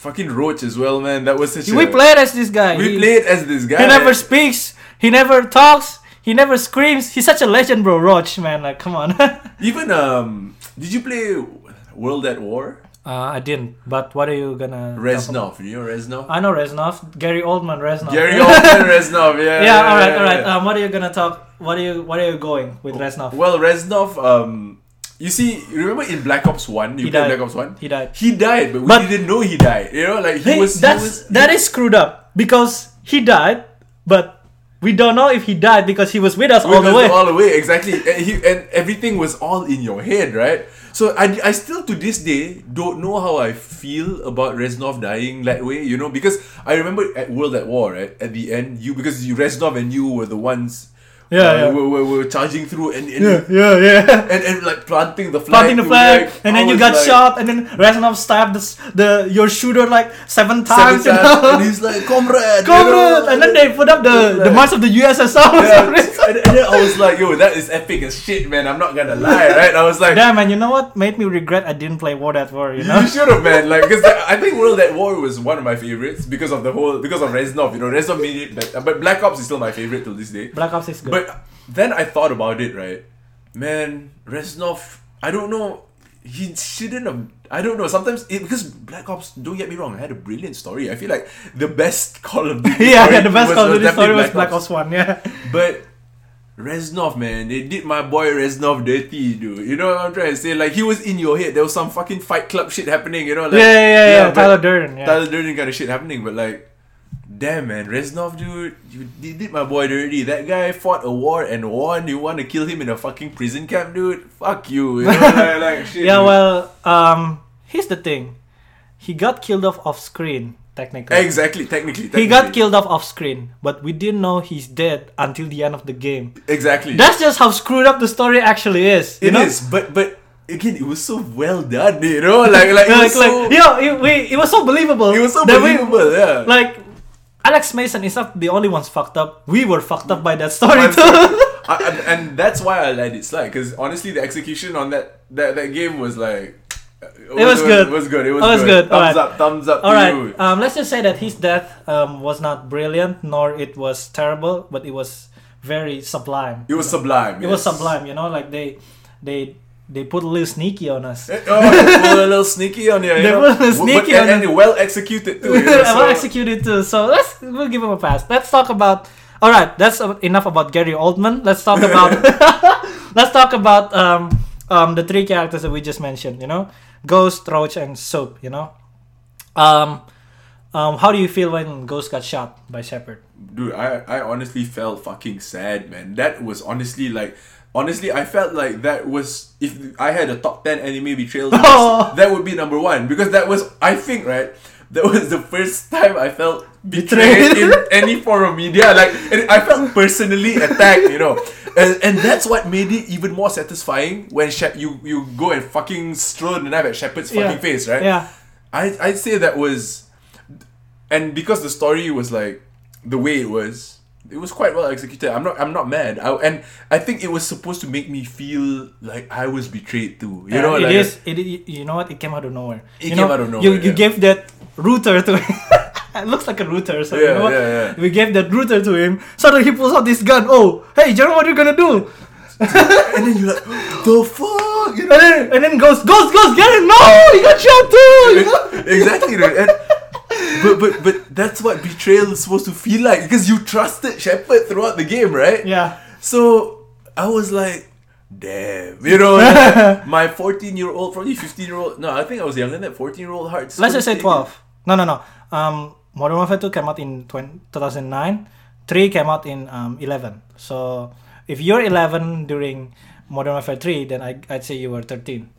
Fucking Roach as well, man. That was such we a. played as this guy. We He- played as this guy. He never speaks. He never talks. He never screams. He's such a legend, bro. Roach, man. Like, come on. Even um, did you play World at War? Uh, I didn't. But what are you gonna? Reznov, you know Reznov. I know Reznov. Gary Oldman Reznov. Gary Oldman Reznov, yeah. yeah. All right. All right. yeah. Um, what are you gonna talk? What are you? What are you going with Reznov? Well, Reznov, um, you see, remember in Black Ops One, you He played died. Black Ops One. He died. He died, but we didn't know he died. You know, like he Hey, was. he that's was- that is screwed up because he died, but we don't know if he died because he was with us all the us way. all the way, exactly. And, he, and everything was all in your head, right? So I, I still to this day don't know how I feel about Reznov dying that way, you know, because I remember at World at War, right? At the end, you because you Reznov and you were the ones Yeah, uh, yeah. Were, were, were charging through and and, yeah, yeah, yeah. and and like planting the flag. Planting the flag, like, and then you got like- shot, and then Reznov stabbed the, the your shooter like seven Seven times, you times, know? and he's like, comrade, you Comrade! know? and then they put up the, the march of the USSR. Yeah, and, and then I was like, yo, that is epic as shit, man. I'm not gonna lie, right? I was like, Damn, man, you know what made me regret I didn't play World at War, you know? You should have, man. Like, because I think World at War was one of my favorites because of the whole, because of Reznov. You know, Reznov made it, but, but Black Ops is still my favorite till this day. Black Ops is good. But then I thought about it, right? Man, Reznov, I don't know. He shouldn't have. I don't know. Sometimes it, because Black Ops, don't get me wrong, I had a brilliant story. I feel like the best Call of Duty. yeah, yeah, the best was- Call of Duty story was Black Ops 1, yeah. but Reznov, man, they did my boy Reznov dirty, dude. You know what I'm trying to say? Like he was in your head. There was some fucking Fight Club shit happening. You know, like yeah, yeah, yeah, but Tyler Durden, yeah. Tyler Durden kind of shit happening. But like, damn, man, Reznov, dude, you did, my boy dirty. That guy fought a war and won. You want to kill him in a fucking prison camp, dude? Fuck you. you know, like, like, shit, yeah, dude. well, um, here's the thing. He got killed off off screen, technically. Exactly, technically, technically. He got killed off off screen, but we didn't know he's dead until the end of the game. Exactly. That's just how screwed up the story actually is. You It know? is, but but again, it was so well done. You know, like like it like, was so. like, yo, it, we, it was so believable. It was so that we- believable, yeah. Like, Alex Mason is not the only ones fucked up. We were fucked up by that story too. I, and, and that's why I let it slide. Because honestly, the execution on that that, that game was like. It was good. It was good. It was, It was good. good. Thumbs Alright. up. Thumbs up All right. to you. Um, let's just say that his death um, was not brilliant, nor it was terrible, but it was very sublime. It was sublime. It was sublime. You know, like they, they, they put a little sneaky on us. Eh, Oh, they put a little sneaky on you. you They know? put a little sneaky and, on and well executed too. You know? well executed too. So let's we'll give him a pass. Let's talk about. All right, that's enough about Gary Oldman. Let's talk about. let's talk about um um the three characters that we just mentioned. You know, Ghost, Roach, and Soap. You know, um, um, how do you feel when Ghost got shot by Shepard? Dude, I, I honestly felt fucking sad, man. That was honestly like, honestly, I felt like that was if I had a top ten anime betrayal, list, that would be number one because that was I think right. That was the first time I felt betrayed in any form of media. Like, and I felt personally attacked, you know, and, and that's what made it even more satisfying when Shep you you go and fucking throw the knife at Shepard's Yeah. fucking face, right? Yeah, I I'd say that was, and because the story was like the way it was, it was quite well executed. I'm not I'm not mad. I, and I think it was supposed to make me feel like I was betrayed too. You know, it like is. It, you know what? It came out of nowhere. It you came know, out of You, nowhere, you yeah. gave that router to him. it looks like a router. So you Yeah, know what? yeah, yeah. We gave that router to him. Suddenly he pulls out this gun. Oh, hey, Jerome, what are you gonna do? and then you're like, the fuck, you know. And then and then goes, goes, goes, get it! No, he got shot too. You know? exactly, right? And, but but but that's what betrayal is supposed to feel like because you trusted Shepard throughout the game, right? Yeah. So I was like, damn, you know, my 14 year old, probably 15 year old. No, I think I was younger than that. 14 year old heart. Let's just say twelve. No, no, no. Um, Modern Warfare Two came out in 20, 2009. Three came out in um eleven. So if you're eleven during Modern Warfare Three, then I I'd say you were thirteen.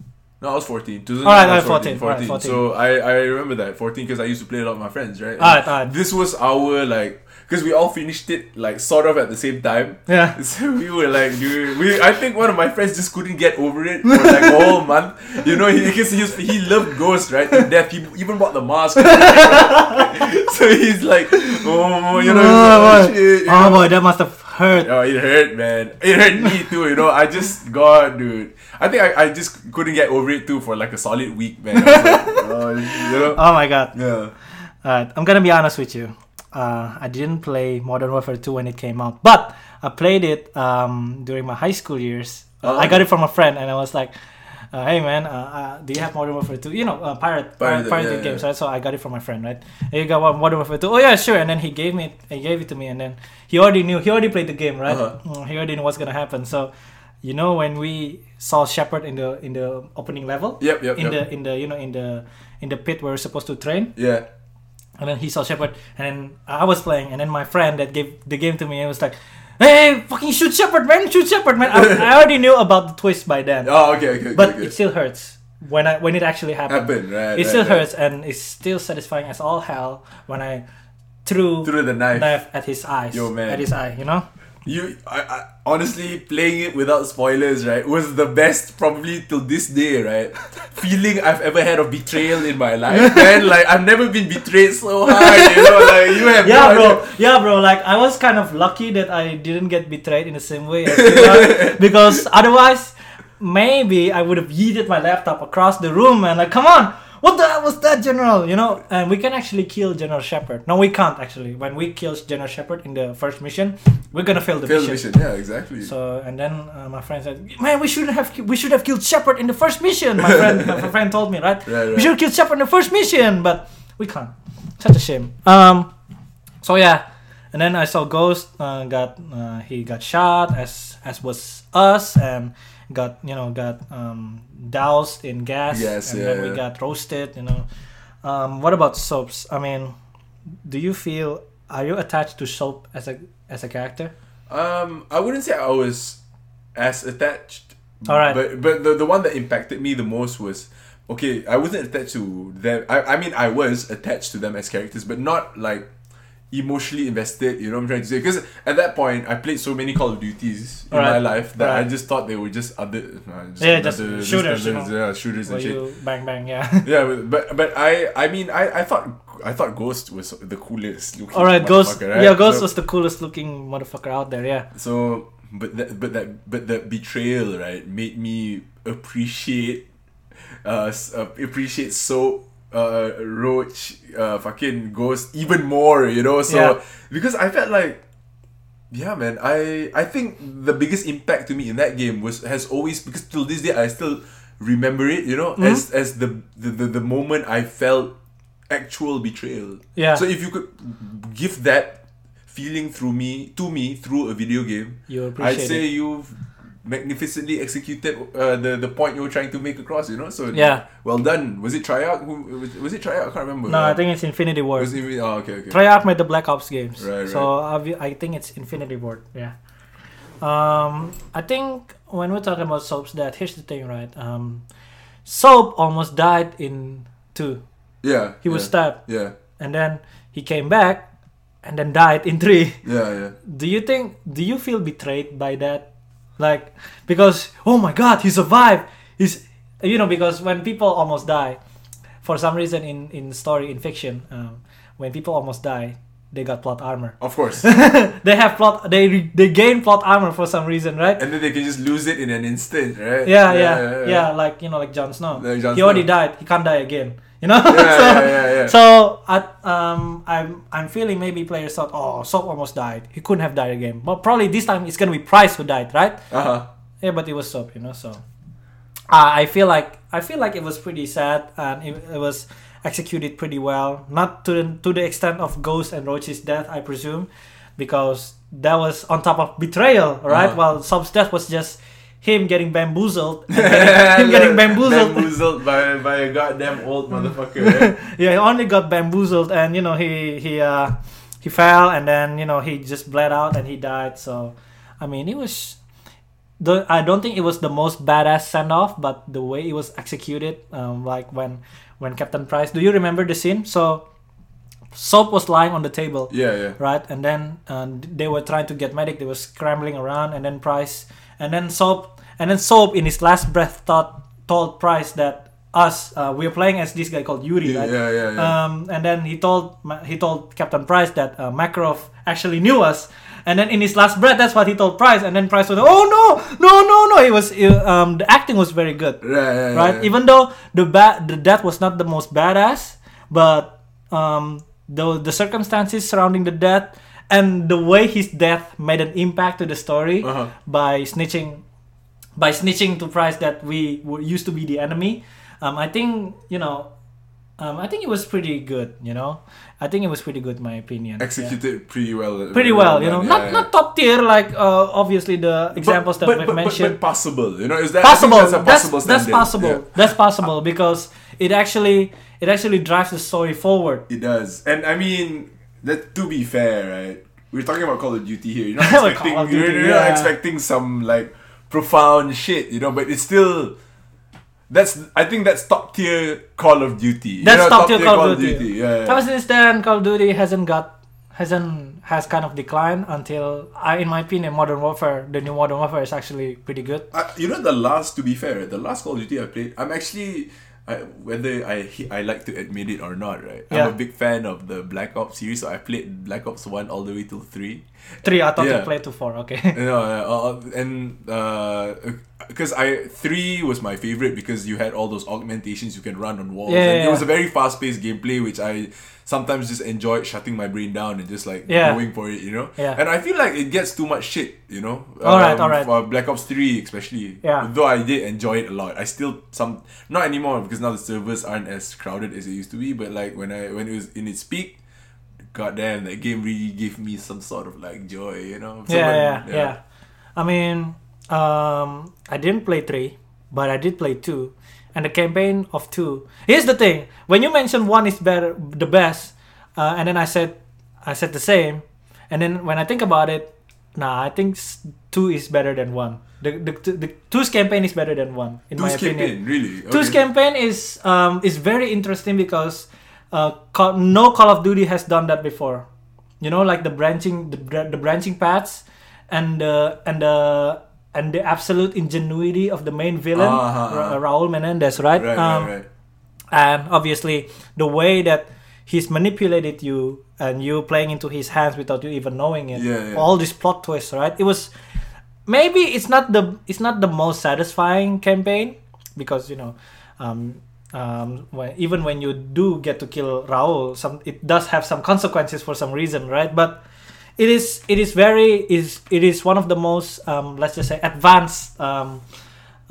No, I was 14. 2009, Alright, I was alright, 14, 14. alright, 14. So I, I remember that 14 because I used to play a lot with my friends, right? Alright, alright. This was our like because we all finished it like sort of at the same time. Yeah. So we were like, dude, we. I think one of my friends just couldn't get over it for like a whole month. You know, he because he, was- he loved Ghost right to death. He even bought the mask. so he's like, oh, you know, like, oh, oh, shit, you oh know? boy, that must have hurt. Oh, it hurt, man. It hurt me too. You know, I just God, dude. I think I, I just couldn't get over it too for like a solid week, man. Like, oh, you know. Oh my god. Yeah. Alright, I'm gonna be honest with you. Uh, I didn't play Modern Warfare 2 when it came out, but I played it um, during my high school years. Oh. I got it from a friend, and I was like, uh, "Hey man, uh, uh, do you have Modern Warfare 2? You know, uh, pirate, Pirate, pirate, yeah, games, yeah. right?" So I got it from my friend, right? Hey, you got one Modern Warfare 2? Oh yeah, sure. And then he gave me, he gave it to me, and then he already knew, he already played the game, right? Uh-huh. Mm, He already knew what's gonna happen. So, you know, when we saw Shepard in the in the opening level, Yep, yep, in yep. the in the you know in the in the pit where we're supposed to train Yeah. and then he saw Shepard, and then I was playing, and then my friend that gave the game to me, and was like, "Hey, fucking shoot Shepard, man! Shoot Shepard, man!" I, I already knew about the twist by then, Oh, okay, okay, okay. but okay. it still hurts when I when it actually happened. happened, right? It right, still right. hurts, and it's still satisfying as all hell when I threw Through the knife. knife at his eyes, Yo, man. at his eye, you know. You, I, I, honestly, playing it without spoilers, right, was the best probably till this day, right? Feeling I've ever had of betrayal in my life, man. Like I've never been betrayed so hard, you know. Like you have Yeah, no bro. idea. Yeah, bro. Like I was kind of lucky that I didn't get betrayed in the same way as you because otherwise, maybe I would have yeeted my laptop across the room and like, come on, what the hell was that, General? You know, and we can actually kill General Shepard. No, we can't actually. When we kill General Shepard in the first mission, we're gonna fail the Fail mission. mission, yeah, exactly. So and then uh, my friend said, "Man, we shouldn't have we should have killed Shepard in the first mission." My friend, my friend told me, right? Right, right. We should have killed Shepard in the first mission, but we can't. Such a shame. Um, so yeah, and then I saw Ghost uh, got uh, he got shot as as was us and got you know got um, doused in gas Yes, and yeah, then we yeah. got roasted. You know. Um, what about soaps? I mean, do you feel are you attached to soap as a as a character? Um, I wouldn't say I was as attached. Alright. But but the, the one that impacted me the most was okay. I wasn't attached to them. I I mean I was attached to them as characters, but not like emotionally invested. You know what I'm trying to say? Because at that point, I played so many Call of Duties in my life that I just thought they were just other, uh, just Yeah, just another- shooters, you know. yeah, shooters and shit. bang bang, yeah. Yeah, but- but but I I mean I I thought I thought Ghost was the coolest looking. All right, Ghost. right? Yeah, Ghost So- was the coolest looking motherfucker out there. Yeah. So, but that, but that, but that betrayal, right, made me appreciate, uh, uh appreciate so, uh, Roach, uh, fucking Ghost even more, you know. So Yeah. because I felt like, yeah, man, I I think the biggest impact to me in that game was has always because till this day I still remember it, you know, Mm-hmm. as as the, the the the moment I felt actual betrayal. Yeah. So if you could give that feeling through me to me through a video game, You I'd appreciate say it. you've magnificently executed uh, the the point you were trying to make across. You know, so Yeah. well done. Was it Treyarch? Who was, was it Treyarch? I can't remember. No, I think it's Infinity Ward. was it, oh, okay, okay. Treyarch made the Black Ops games, Right, right. so I think it's Infinity Ward. Yeah. Um, I think when we're talking about soaps, that here's the thing, right? Um, Soap almost died in two. yeah, He was yeah, stabbed, Yeah, and then he came back, and then died in three. yeah, yeah. do you think do you feel betrayed by that like because oh my god he survived. He's you know because when people almost die for some reason in in story in fiction um, when people almost die they got plot armor. Of course. they have plot they they gain plot armor for some reason right? And then they can just lose it in an instant, right? yeah yeah yeah, like you know like Jon Snow. Like he already Snow. died. He can't die again you know Yeah, so, yeah, yeah, so at, um, I'm I'm feeling maybe players thought, oh, Soap almost died. He couldn't have died again. But probably this time it's gonna be Price who died, right? Uh huh. Yeah, but it was Soap, you know. So uh, I feel like I feel like it was pretty sad and it, it was executed pretty well. Not to the, to the extent of Ghost and Roach's death, I presume, because that was on top of betrayal, right? Uh-huh. While Soap's death was just him getting bamboozled, getting, him getting bamboozled. bamboozled by by a goddamn old motherfucker. Right? yeah, he only got bamboozled, and you know he he uh he fell, and then you know he just bled out and he died. So, I mean, it was. The, I don't think it was the most badass send off, but the way it was executed, um, like when when Captain Price. Do you remember the scene? So, Soap was lying on the table, yeah, yeah. right? And then uh, they were trying to get medic. They were scrambling around, and then Price, and then Soap, and then Soap in his last breath thought told Price that us. Uh, we are playing as this guy called Yuri, Yeah, right? yeah, yeah, yeah. Um, and then he told he told Captain Price that uh, Makarov actually knew us. And then in his last breath, that's what he told Price. And then Price was, "Oh no, no, no, no!" It was uh, um, the acting was very good, Right, right, right? right. Even though the ba- the death was not the most badass, but um, the the circumstances surrounding the death and the way his death made an impact to the story Uh-huh. by snitching by snitching to Price that we were used to be the enemy. Um, I think you know, um, I think it was pretty good. You know, I think it was pretty good, in my opinion. Yeah. Executed pretty well. Pretty well, you know, Yeah, not yeah. not top tier like uh, obviously the examples that but, we've but, but, mentioned. but possible, you know, is that possible. That's, That's possible that's standard. possible. Yeah. That's possible because it actually it actually drives the story forward. It does, and I mean that. To be fair, right? We're talking about Call of Duty here. You're not Call expecting. of you're, you're not expecting some like profound shit, you know. But it's still. That's I think that's top tier Call of Duty. You That's know, top tier Call of Duty. Yeah, yeah. Ever since then, Call of Duty hasn't got hasn't has kind of declined until I, in my opinion, Modern Warfare, the new Modern Warfare is actually pretty good. Uh, you know the last to be fair the last call of duty i played i'm actually I, whether I I like to admit it or not, right? Yeah. I'm a big fan of the Black Ops series, so I played Black Ops One all the way till three. Three, I thought Yeah. you played to four. Okay. Know, uh, uh, and because I three was my favorite because you had all those augmentations you can run on walls. Yeah, and yeah, it was a very fast paced gameplay, which I sometimes just enjoy shutting my brain down and just like Yeah. going for it, you know. Yeah. And I feel like it gets too much shit, you know. Alright, alright. For Black Ops Three, especially. Yeah. Though I did enjoy it a lot, I still some not anymore because now the servers aren't as crowded as it used to be. But like when I when it was in its peak. God damn, that game really gave me some sort of like joy, you know. yeah, Someone- yeah, yeah. I mean, um, I didn't play three, but I did play two, and the campaign of two. Here's the thing: when you mention one is better, the best, uh, and then I said, I said the same, and then when I think about it, nah, I think two is better than one. The the, the two's campaign is better than one in my Two's opinion. campaign, really? Two's campaign is um is very interesting because uh Call, no Call of Duty has done that before. You know, like the branching the, the branching paths and the and the and the absolute ingenuity of the main villain Uh-huh, Ra- uh-huh. Raul Menendez, right? Right, Um, right, right. and obviously the way that he's manipulated you and you playing into his hands without you even knowing it Yeah, yeah. all these plot twists right it was maybe it's not the it's not the most satisfying campaign because you know um um, when, even when you do get to kill Raul, some it does have some consequences for some reason, right? But it is it is very is it is one of the most um, let's just say advanced um,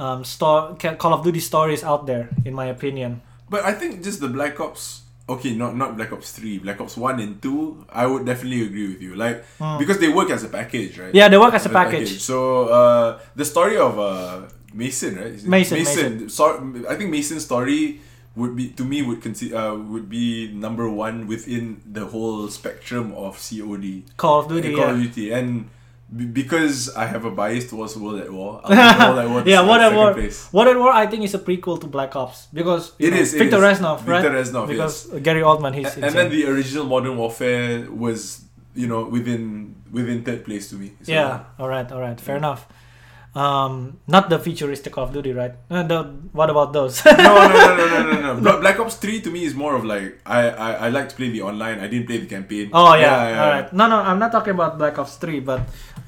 um, store, Call of Duty stories out there, in my opinion. But I think just the Black Ops. Okay, not not Black Ops Three, Black Ops One and Two. I would definitely agree with you. Like because they work as a package, right? Yeah, they work as a package. So uh, the story of uh, Mason, right? It Mason, Mason. So, I think Mason's story would be to me would consider uh, would be number one within the whole spectrum of COD. Call of Duty, Call yeah. of Duty, and be- because I have a bias towards World at War, World at War yeah, World at War. place. World at War, I think is a prequel to Black Ops because It know, is, it Victor is. Reznov, right? Victor Reznov, because Gary Oldman, he's and then the original Modern Warfare was you know within within third place to me. So- yeah. All right, all right, fair enough. Um, not the futuristic Call of Duty, right? Uh, the, what about those? no, no, no, no, no, no, no. Bla- Black Ops Three to me is more of like I, I, I like to play the online. I didn't play the campaign. Oh yeah, yeah, yeah all right. No, no, I'm not talking about Black Ops Three, but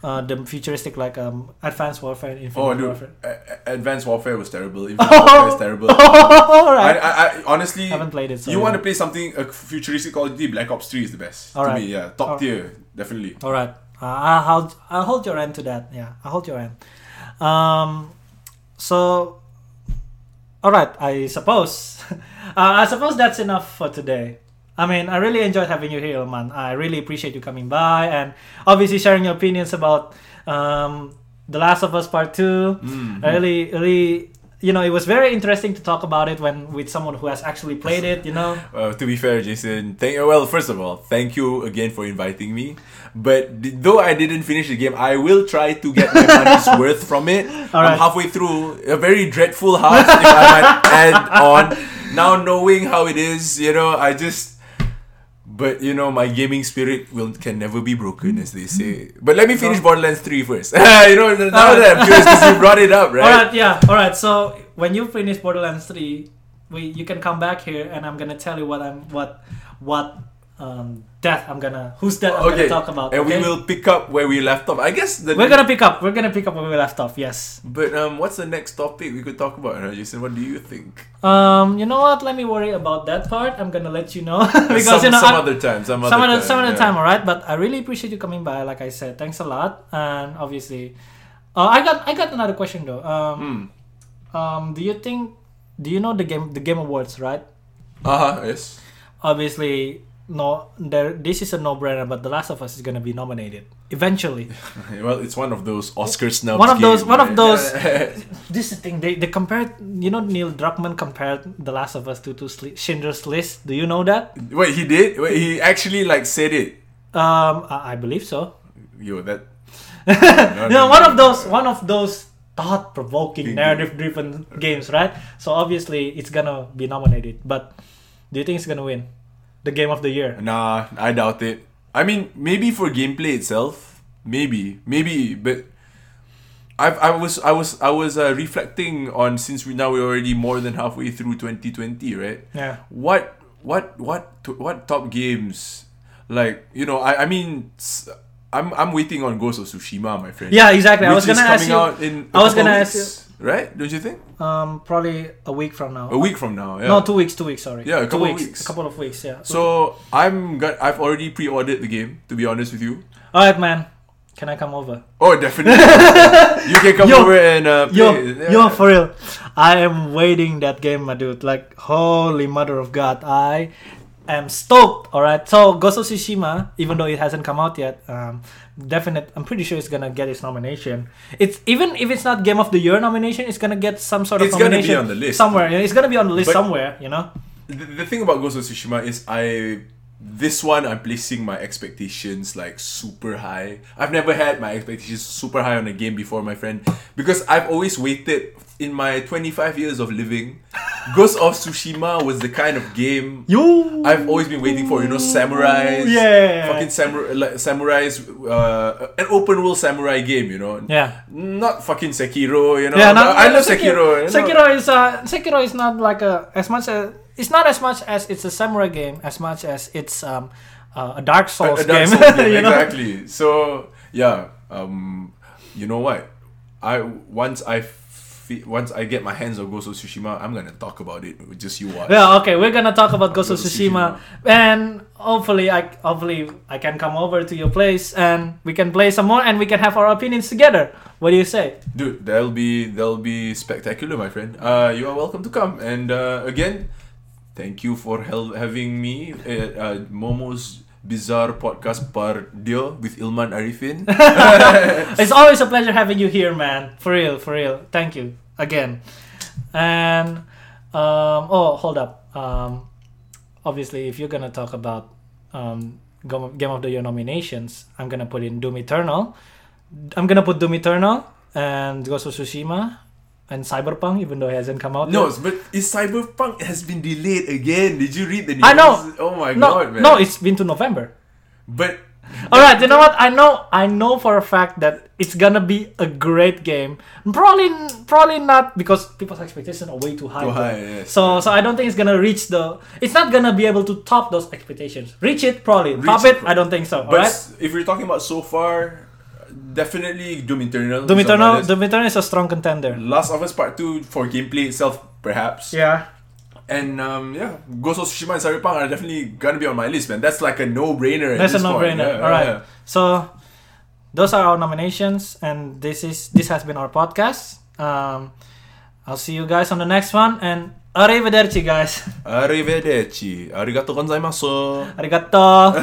uh, the futuristic like um, Advanced Warfare, Infinite Oh, dude, Warfare. A- Advanced Warfare was terrible. Infinite Warfare is terrible. all I, right. I, I honestly, haven't played it. So you want to play something a futuristic Call of Duty? Black Ops Three is the best to Alright. me. Yeah, top Alright. tier, definitely. All right. Uh, I'll hold, I'll hold your end to that. Yeah, I'll hold your end. Um, so, all right. I suppose, uh, I suppose that's enough for today. I mean, I really enjoyed having you here, man. I really appreciate you coming by and obviously sharing your opinions about um, The Last of Us Part 2. Mm-hmm. I really, really, you know, it was very interesting to talk about it when with someone who has actually played it. You know. Uh, to be fair, Jason, thank well. First of all, thank you again for inviting me. But though I didn't finish the game, I will try to get my money's worth from it. I'm halfway through, a very dreadful house, if I might add on. Now knowing how it is, you know, I just. But you know, my gaming spirit will can never be broken, as they say. But let me finish Borderlands 3 first. you know, now that I'm curious, because you brought it up, right? All right, yeah, all right. So when you finish Borderlands three, we you can come back here and I'm gonna tell you what I'm what what um death I'm gonna who's death I'm okay, gonna talk about. and okay? we will pick up where we left off. I guess the We're gonna pick up. We're gonna pick up where we left off. Yes. But um, what's the next topic we could talk about, uh, Jason? What do you think? Um, you know what? Let me worry about that part. I'm gonna let you know because some, you know some I'm- other time, some, some other time, some other yeah. time, all right. But I really appreciate you coming by. Like I said, thanks a lot. And obviously, uh, I got I got another question though. Um, Hmm. um, do you think? Do you know the game the Game Awards, right? Uh huh. Yes. Obviously, no. There. This is a no brainer. But The Last of Us is gonna be nominated eventually. Well, it's one of those Oscar snubs. One of those- game, one of those- this is the thing. They they compared. You know, Neil Druckmann compared The Last of Us to to Schindler's List. Do you know that? Wait, he did. Wait, he actually like said it. Um, I, I believe so. Yo, that. you know, one of those one of those thought-provoking, narrative-driven games, right? So obviously, it's gonna be nominated. But do you think it's gonna win the game of the year? Nah, I doubt it. I mean, maybe for gameplay itself, maybe, maybe, but. I've, I was I was I was uh, reflecting on since we now we're already more than halfway through 2020 right Yeah. what what what what top games like you know I I mean I'm I'm waiting on Ghost of Tsushima my friend Yeah, exactly. I was gonna ask you. out in I was gonna ask weeks, right don't you think Um, probably a week from now. a week from now yeah No, two weeks. Two weeks. Sorry. Yeah, a two couple of weeks. weeks. A couple of weeks. Yeah. so I'm got I've already pre-ordered the game to be honest with you all right, man. Can I come over? oh definitely you can come Yo, over and uh, play. Yo, Yeah. yo, for real. I am waiting that game, my dude. Like, holy mother of God, I am stoked. All right. So, Ghost of Tsushima, even though it hasn't come out yet, um, definite. I'm pretty sure it's gonna get its nomination. It's even if it's not Game of the Year nomination, it's gonna get some sort of It's gonna be nomination on the list. somewhere. It's gonna be on the list But- somewhere. You know. the, the thing about Ghost of Tsushima is I this one I'm placing my expectations like super high. I've never had my expectations super high on a game before, my friend, because I've always waited in my 25 years of living. Ghost of Tsushima was the kind of game You. I've always been waiting for. You know, samurais, Yeah. fucking samurai, like, samurais, uh, an open world samurai game. You know, Yeah. not fucking Sekiro. You know, Yeah, not, I love Sekiro. you know. Sekiro is uh, Sekiro is not like a as much as it's not as much as it's a samurai game as much as it's um uh, a Dark Souls a, a Dark game. Souls game, you know? exactly. So yeah, um, you know what? I once I fe- once I get my hands on Ghost of Tsushima, I'm gonna talk about it. with Just you watch. Yeah, okay, we're gonna talk about Ghost of Ghost of Tsushima, and hopefully, I hopefully I can come over to your place and we can play some more and we can have our opinions together. What do you say? Dude, that'll be that'll be spectacular, my friend. Uh, you are welcome to come. And uh, again, thank you for hel- having me at uh, Momo's Bizarre Podcast Par Dia with Ilman Arifin. It's always a pleasure having you here, man. For real, for real. Thank you again. And um, oh, hold up. Um, obviously, if you're gonna talk about um, Game of the Year nominations, I'm gonna put in Doom Eternal. I'm gonna put Doom Eternal and Ghost of Tsushima and Cyberpunk, even though it hasn't come out. no, yet. but is Cyberpunk has been delayed again. Did you read the news? I know. Oh my no, god, man. no, it's been to November. But All right, you know what? I know, I know for a fact that it's gonna be a great game. Probably, probably not because people's expectations are way too high. Too high, yes. So, so I don't think it's gonna reach the. It's not gonna be able to top those expectations. Reach it, probably. Reach top it, it, I don't think so. but Alright. s- if you're talking about so far, definitely Doom Eternal. Doom is Eternal. Doom Eternal is a strong contender. Last of Us Part Two for gameplay itself, perhaps. Yeah. And um, yeah, Ghost of Tsushima and Cyberpunk are definitely gonna be on my list, man. That's like a no-brainer. That's a this point. no-brainer. Yeah, All right. yeah. So, those are our nominations, and this is this has been our podcast. Um, I'll see you guys on the next one, and arrivederci, guys. Arrivederci. Arigato gozaimasu. Arigato.